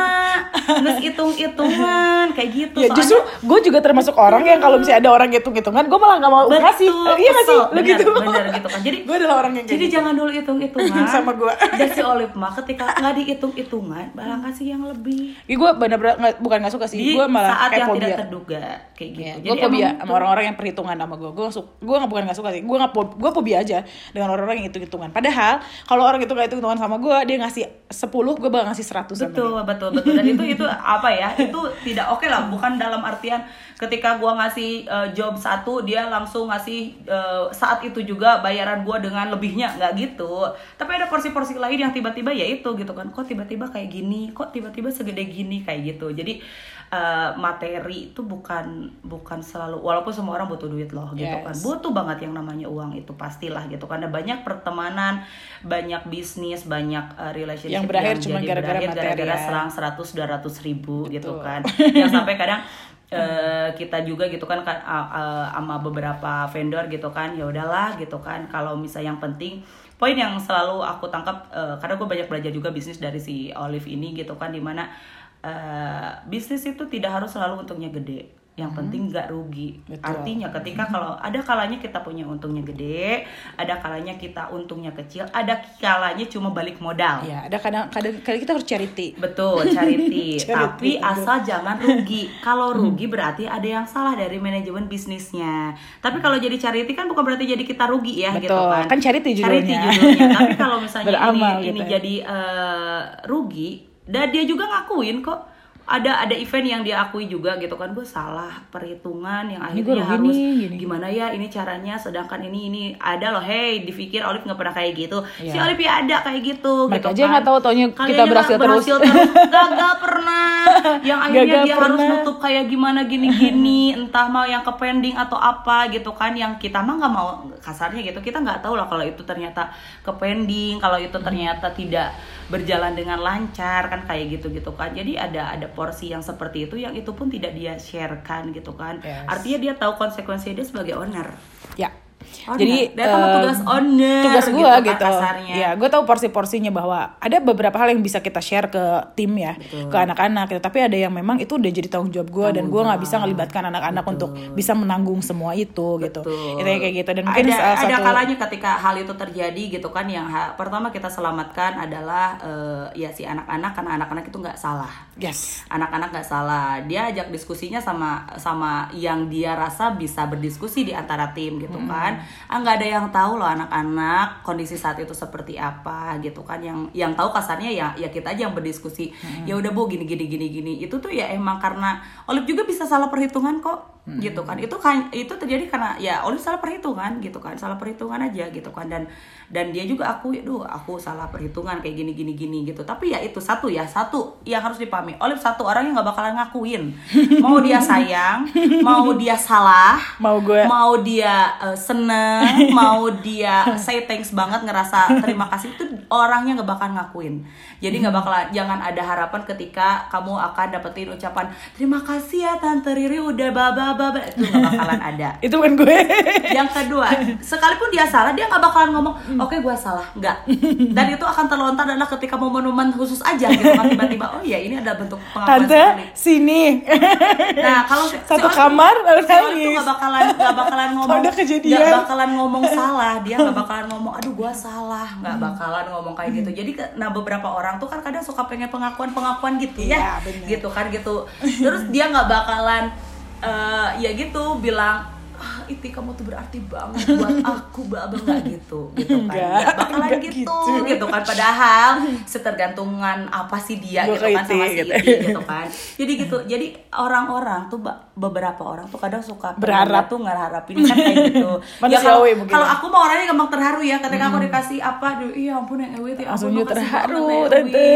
geus hitung-hitungan kayak gitu Ya justru gue juga termasuk orang yang kalau misalnya ada orang hitung-hitungan, gue malah nggak mau Betul, ngasih. Iya nggak sih? kesel. Lu gitu. bener gitu kan. Jadi- gue adalah orang yang kayak jadi gitu. jangan dulu hitung-hitungan Sama gua. dan si Olive mah ketika nggak dihitung-hitungan balang kasih yang lebih gue bener-bener nggak- bukan nggak suka sih, gue malah saat kayak yang fobia. tidak terduga kayak gitu jadi gue fobia sama orang-orang yang perhitungan sama gue. Gue su- gue nggak bukan nggak suka sih. Gue nggak gue fobia aja dengan orang-orang yang hitung hitungan. Padahal kalau orang itu nggak hitung hitungan sama gue, dia ngasih 10 gue bakal ngasih 100 sama betul dia. betul betul dan itu itu apa ya itu tidak oke lah bukan dalam artian ketika gua ngasih eh, job satu dia langsung ngasih eh, saat itu juga bayaran gua dengan lebihnya nggak gitu tapi ada porsi-porsi lain yang tiba-tiba ya itu gitu kan kok tiba-tiba kayak gini kok tiba-tiba segede gini kayak gitu jadi eh, materi itu bukan bukan selalu walaupun semua orang butuh duit loh gitu Yes. kan butuh banget yang namanya uang itu pastilah gitu karena banyak pertemanan banyak bisnis banyak uh, relationship Yang berakhir yang cuma gara-gara gara-gara ya. selang 100 200 ribu gitu Betul. kan yang sampai kadang eh, kita juga gitu kan kan uh, uh, sama beberapa vendor gitu kan ya udahlah gitu kan kalau misalnya yang penting poin yang selalu aku tangkap eh, karena gue banyak belajar juga bisnis dari si Olive ini gitu kan di mana eh, bisnis itu tidak harus selalu untungnya gede yang penting nggak rugi Betul. artinya ketika kalau ada kalanya kita punya untungnya gede ada kalanya kita untungnya kecil ada kalanya cuma balik modal Ya, ada kadang kadang kadang kita harus charity. Betul, charity. Charity, Tapi betul. asal jangan rugi. Kalau rugi berarti ada yang salah dari manajemen bisnisnya. Tapi kalau jadi charity kan bukan berarti jadi kita rugi ya gitu Betul, kan. kan charity Charity judulnya. judulnya. Tapi kalau misalnya Beramal ini gitu ini ya. jadi eh, rugi, dan dia juga ngakuin kok ada ada event yang dia akui juga gitu kan. Gue salah perhitungan yang akhirnya harus nih, gini. gimana ya ini caranya sedangkan ini ini ada loh. Hey dipikir Olive nggak pernah kayak gitu. Si Iya. Olive ya ada kayak gitu Mereka gitu aja nggak tahu, taunya Kalian kita yang berhasil nggak terus. gagal pernah. Yang akhirnya Gagal dia harus pernah. nutup kayak gimana gini-gini. Entah mau yang ke pending atau apa gitu kan. Yang kita mah nggak mau kasarnya gitu. Kita nggak tahu lah kalau itu ternyata ke pending kalau itu ternyata tidak berjalan dengan lancar kan kayak gitu gitu kan. Jadi ada ada porsi yang seperti itu yang itu pun tidak dia sharekan gitu kan Yes. artinya dia tahu konsekuensi dia sebagai owner Ya. Owner. Jadi dia tahu em, tugas owner tugas gue kan gitu. kasarnya. Ya, gue tahu porsi-porsinya bahwa ada beberapa hal yang bisa kita share ke tim ya, ke anak-anak gitu. Tapi ada yang memang itu udah jadi tanggung jawab gue dan gue nggak bisa ngelibatkan anak-anak untuk bisa menanggung semua itu gitu. Betul. Itu kayak gitu dan mungkin ada, salah ada satu kalanya ketika hal itu terjadi gitu kan yang ha- pertama kita selamatkan adalah eh, ya si anak-anak karena anak-anak itu nggak salah yes. anak-anak nggak salah dia ajak diskusinya sama sama yang dia rasa bisa berdiskusi di antara tim gitu kan ah nggak ada yang tahu loh anak-anak kondisi saat itu seperti apa gitu kan. Yang yang tahu kasarnya ya ya kita aja yang berdiskusi. Ya udah bu gini gini gini gini. Itu tuh ya emang karena Olive juga bisa salah perhitungan kok gitu kan. Itu kan itu terjadi karena ya Olive salah perhitungan gitu kan salah perhitungan aja gitu kan. Dan dan dia juga aku duh aku salah perhitungan kayak gini gini gini gitu. Tapi ya itu satu ya satu yang harus dipahami. Olive satu orang yang nggak bakalan ngakuin. Mau dia sayang mau dia salah Mau gue. mau dia eh, seneng mau dia say thanks banget ngerasa terima kasih itu orangnya nggak bakal ngakuin. Jadi nggak bakalan jangan ada harapan ketika kamu akan dapetin ucapan terima kasih ya tante Riri udah baba baba itu nggak bakalan ada itu kan gue. yang kedua sekalipun dia salah dia nggak bakalan ngomong oke gua salah nggak dan itu akan terlontar adalah ketika momen-momen khusus aja gitu kan tiba-tiba oh ya ini ada bentuk pengakuan Tante sekali. sini. Nah, kalau Satu si kamar, si Oli tuh nangis. gak bakalan gak bakalan ngomong gak bakalan ngomong salah, dia gak bakalan ngomong aduh gua salah, gak bakalan ngomong kayak gitu. Jadi ke- nah beberapa orang tuh kan kadang suka pengen pengakuan-pengakuan gitu Iya, ya. bener. Gitu kan gitu. Terus dia nggak bakalan eh, ya gitu bilang ah itu kamu tuh berarti banget buat aku baba nggak gitu? Gitu kan? Nggak bakalan enggak gitu, gitu. gitu kan? Padahal setergantungan apa sih dia Gua gitu kan sama Iti, si gitu. Iti gitu kan? Jadi gitu jadi orang-orang tuh beberapa orang tuh kadang suka Berharap. tuh ngarapin kan kayak gitu. Ya kalau kalau ya. aku mah orangnya gampang terharu ya ketika aku dikasih apa iya ampun yang ya Langsung ampun terharu, Tante.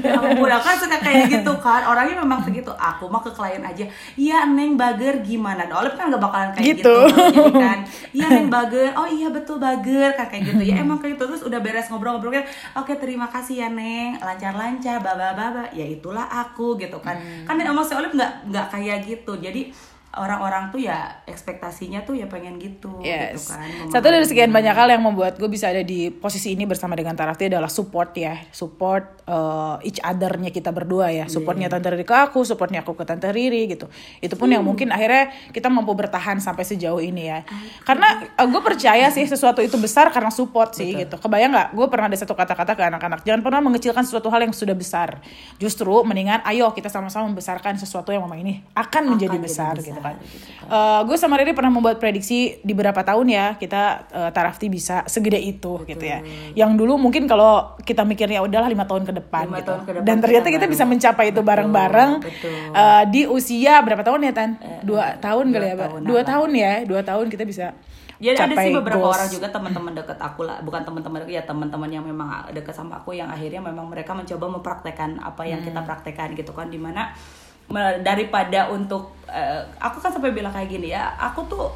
Ya ampun aku kan suka kayak gitu kan? Orangnya memang segitu. Aku mah ke klien aja iya neng bager gimana? Nah, Olive kan gak bakalan kayak Gitu. gitu, jadi kan. Iya neng bager. Oh iya betul bager kan kayak gitu. Ya emang kayak gitu. Terus udah beres ngobrol-ngobrol kan oke terima kasih ya neng. Lancar-lancar baba baba ya itulah aku gitu kan. Kan emang si Olive nggak nggak kayak gitu. Jadi orang-orang tuh ya ekspektasinya tuh ya pengen gitu Yes. gitu kan Satu dari sekian banyak hal yang membuat gue bisa ada di posisi ini bersama dengan Tarafti adalah support ya, support uh, each other-nya kita berdua ya, supportnya Tante Riri ke aku, supportnya aku ke Tante Riri gitu. Itu pun yang mungkin akhirnya kita mampu bertahan sampai sejauh ini ya. Karena uh, gue percaya sih sesuatu itu besar karena support sih gitu. Kebayang nggak? Gue pernah ada satu kata-kata ke anak-anak, jangan pernah mengecilkan sesuatu hal yang sudah besar. Justru mendingan ayo kita sama-sama membesarkan sesuatu yang memang ini akan menjadi jadi besar, besar, gitu kan. gitu Eh, gue sama Riri pernah membuat prediksi di beberapa tahun ya kita eh, Tarafti bisa segede itu gitu ya. Yang dulu mungkin kalau kita mikirnya udahlah lima tahun ke depan Lima gitu. tahun ke depan Dan ternyata kita baru- bisa mencapai itu bareng-bareng betul. eh, di usia berapa tahun ya Tan? Dua tahun dua kali ya, tahun Dua tahun ya, dua tahun kita bisa. Jadi ada sih beberapa goals. orang juga teman-teman deket aku lah, bukan teman-teman ya teman-teman yang memang deket sama aku yang akhirnya memang mereka mencoba mempraktekkan apa yang Hmm. kita praktekkan gitu kan di mana daripada untuk eh, aku kan sampai bilang kayak gini ya, aku tuh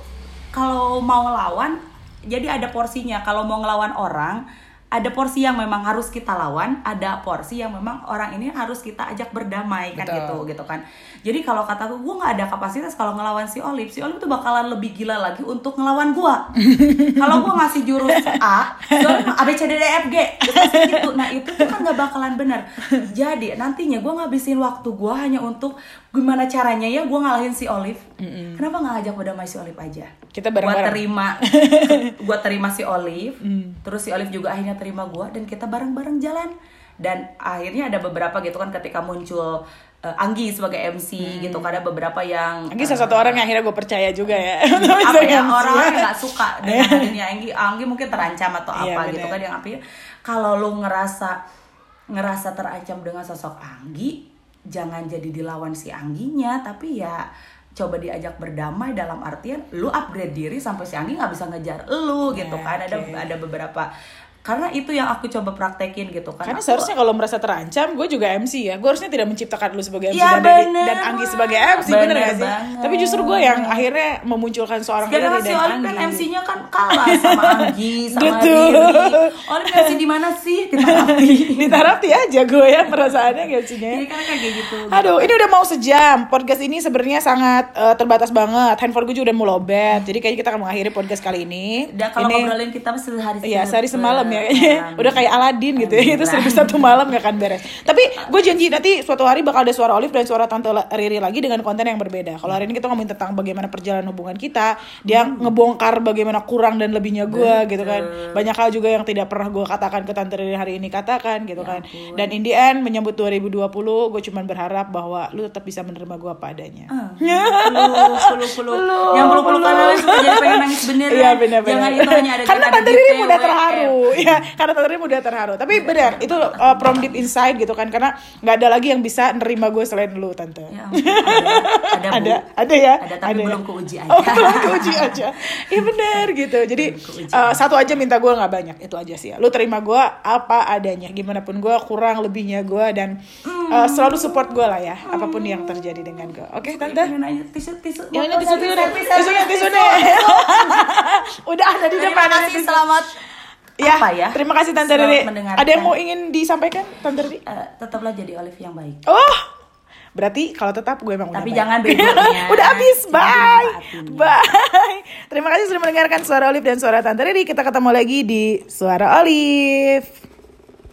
kalau mau lawan jadi ada porsinya. Kalau mau ngelawan orang ada porsi yang memang harus kita lawan, ada porsi yang memang orang ini harus kita ajak berdamai kan Betul. gitu gitu kan. Jadi kalau kataku gue nggak ada kapasitas kalau ngelawan si Olive, si Olive tuh bakalan lebih gila lagi untuk ngelawan gua. kalau gua ngasih jurus A, si Olive A B C D E F G gitu. Nah itu tuh kan nggak bakalan benar. Jadi nantinya gua ngabisin waktu gua hanya untuk gimana caranya ya gua ngalahin si Olive. Kenapa nggak ngajak berdamai si Olive aja? Kita Gua bareng-bareng. terima, gua terima si Olive, terus si Olive juga akhirnya terima gua dan kita bareng-bareng jalan. Dan akhirnya ada beberapa gitu kan ketika muncul eh, Anggi sebagai MC gitu kan ada beberapa yang Anggi salah satu orang yang akhirnya gue percaya juga ya. apa ya orang-orang dia. yang nggak suka dengan adanya Anggi Anggi mungkin terancam atau Iya, apa bener. gitu kan yang apa kalau lu ngerasa ngerasa terancam dengan sosok Anggi jangan jadi dilawan si Angginya tapi ya coba diajak berdamai dalam artian lu upgrade diri sampai si Anggi nggak bisa ngejar lu gitu Ya, kan ada oke. ada beberapa karena itu yang aku coba praktekin gitu kan Karena Aku- seharusnya kalau merasa terancam, gue juga MC ya. Gue harusnya tidak menciptakan lu sebagai MC Ya, dan, bener dan Anggi sebagai MC, bener, Bener gak sih? banget. Tapi justru gue yang akhirnya memunculkan seorang Sekarang si kan Anggi. MC-nya kan kalah sama Anggi, sama Betul. Riri. MC di mana sih? Kita ngerti. Ditarapti aja gue ya perasaannya MC-nya. Jadi kan kayak gitu. Aduh, ini udah mau sejam. Podcast ini sebenarnya sangat eh, terbatas banget. Handphone gue juga udah mau lobet. Jadi kayaknya kita akan mengakhiri podcast kali ini. Dan kalau ini, ngobrolin kita mesti sehari Iya, sehari semalam ya. Sekarang. Udah kayak Aladin gitu ya. Itu seribu satu malam gak akan beres. Tapi gue janji nanti suatu hari bakal ada suara Olive dan suara Tante Riri lagi dengan konten yang berbeda. Kalau hari ini kita ngomongin tentang bagaimana perjalanan hubungan kita, dia ngebongkar bagaimana kurang dan lebihnya gue gitu kan. Banyak hal juga yang tidak pernah gue katakan ke Tante Riri hari ini katakan gitu kan. Dan in the end menyambut 2020, gue cuman berharap bahwa lu tetap bisa menerima gue apa adanya. Pelu, pelu, pelu. Yang pelu pelu karena lu suka jadi pengen nangis beneran. Iya benar-benar. Jangan itu hanya ada karena Tante Riri mudah terharu, ya karena Tante Riri mudah terharu. Tapi benar itu uh, from deep inside gitu kan, karena nggak ada lagi yang bisa nerima gue selain lu Tante. Ya ampun, ada, ada, Bu. ada, ada ya, Ada, tapi ya? belum keuji aja. Oh, belum keuji aja. Iya benar gitu. Jadi uh, satu aja minta gue nggak banyak itu aja sih. Ya. Lu terima gue apa adanya, gimana pun gue kurang lebihnya gue dan uh, selalu support gue lah ya, apa pun yang terjadi dengan gue. Oke Tante. Pengen nanya tisu tisu. Yang ini tisu tisu, tisu, tisunya. tisu. Udah ada di Terima depan. ada kasih tisu. selamat Ya, apa ya? terima kasih Tante Riri. Ada yang mau ingin disampaikan Tante Riri? Eh, tetaplah jadi Olive yang baik. Oh, berarti kalau tetap gue emang Tapi udah jangan baik. berikutnya. udah habis, bye. Bye. Terima kasih sudah mendengarkan suara Olive dan suara Tante Riri. Kita ketemu lagi di Suara Olive.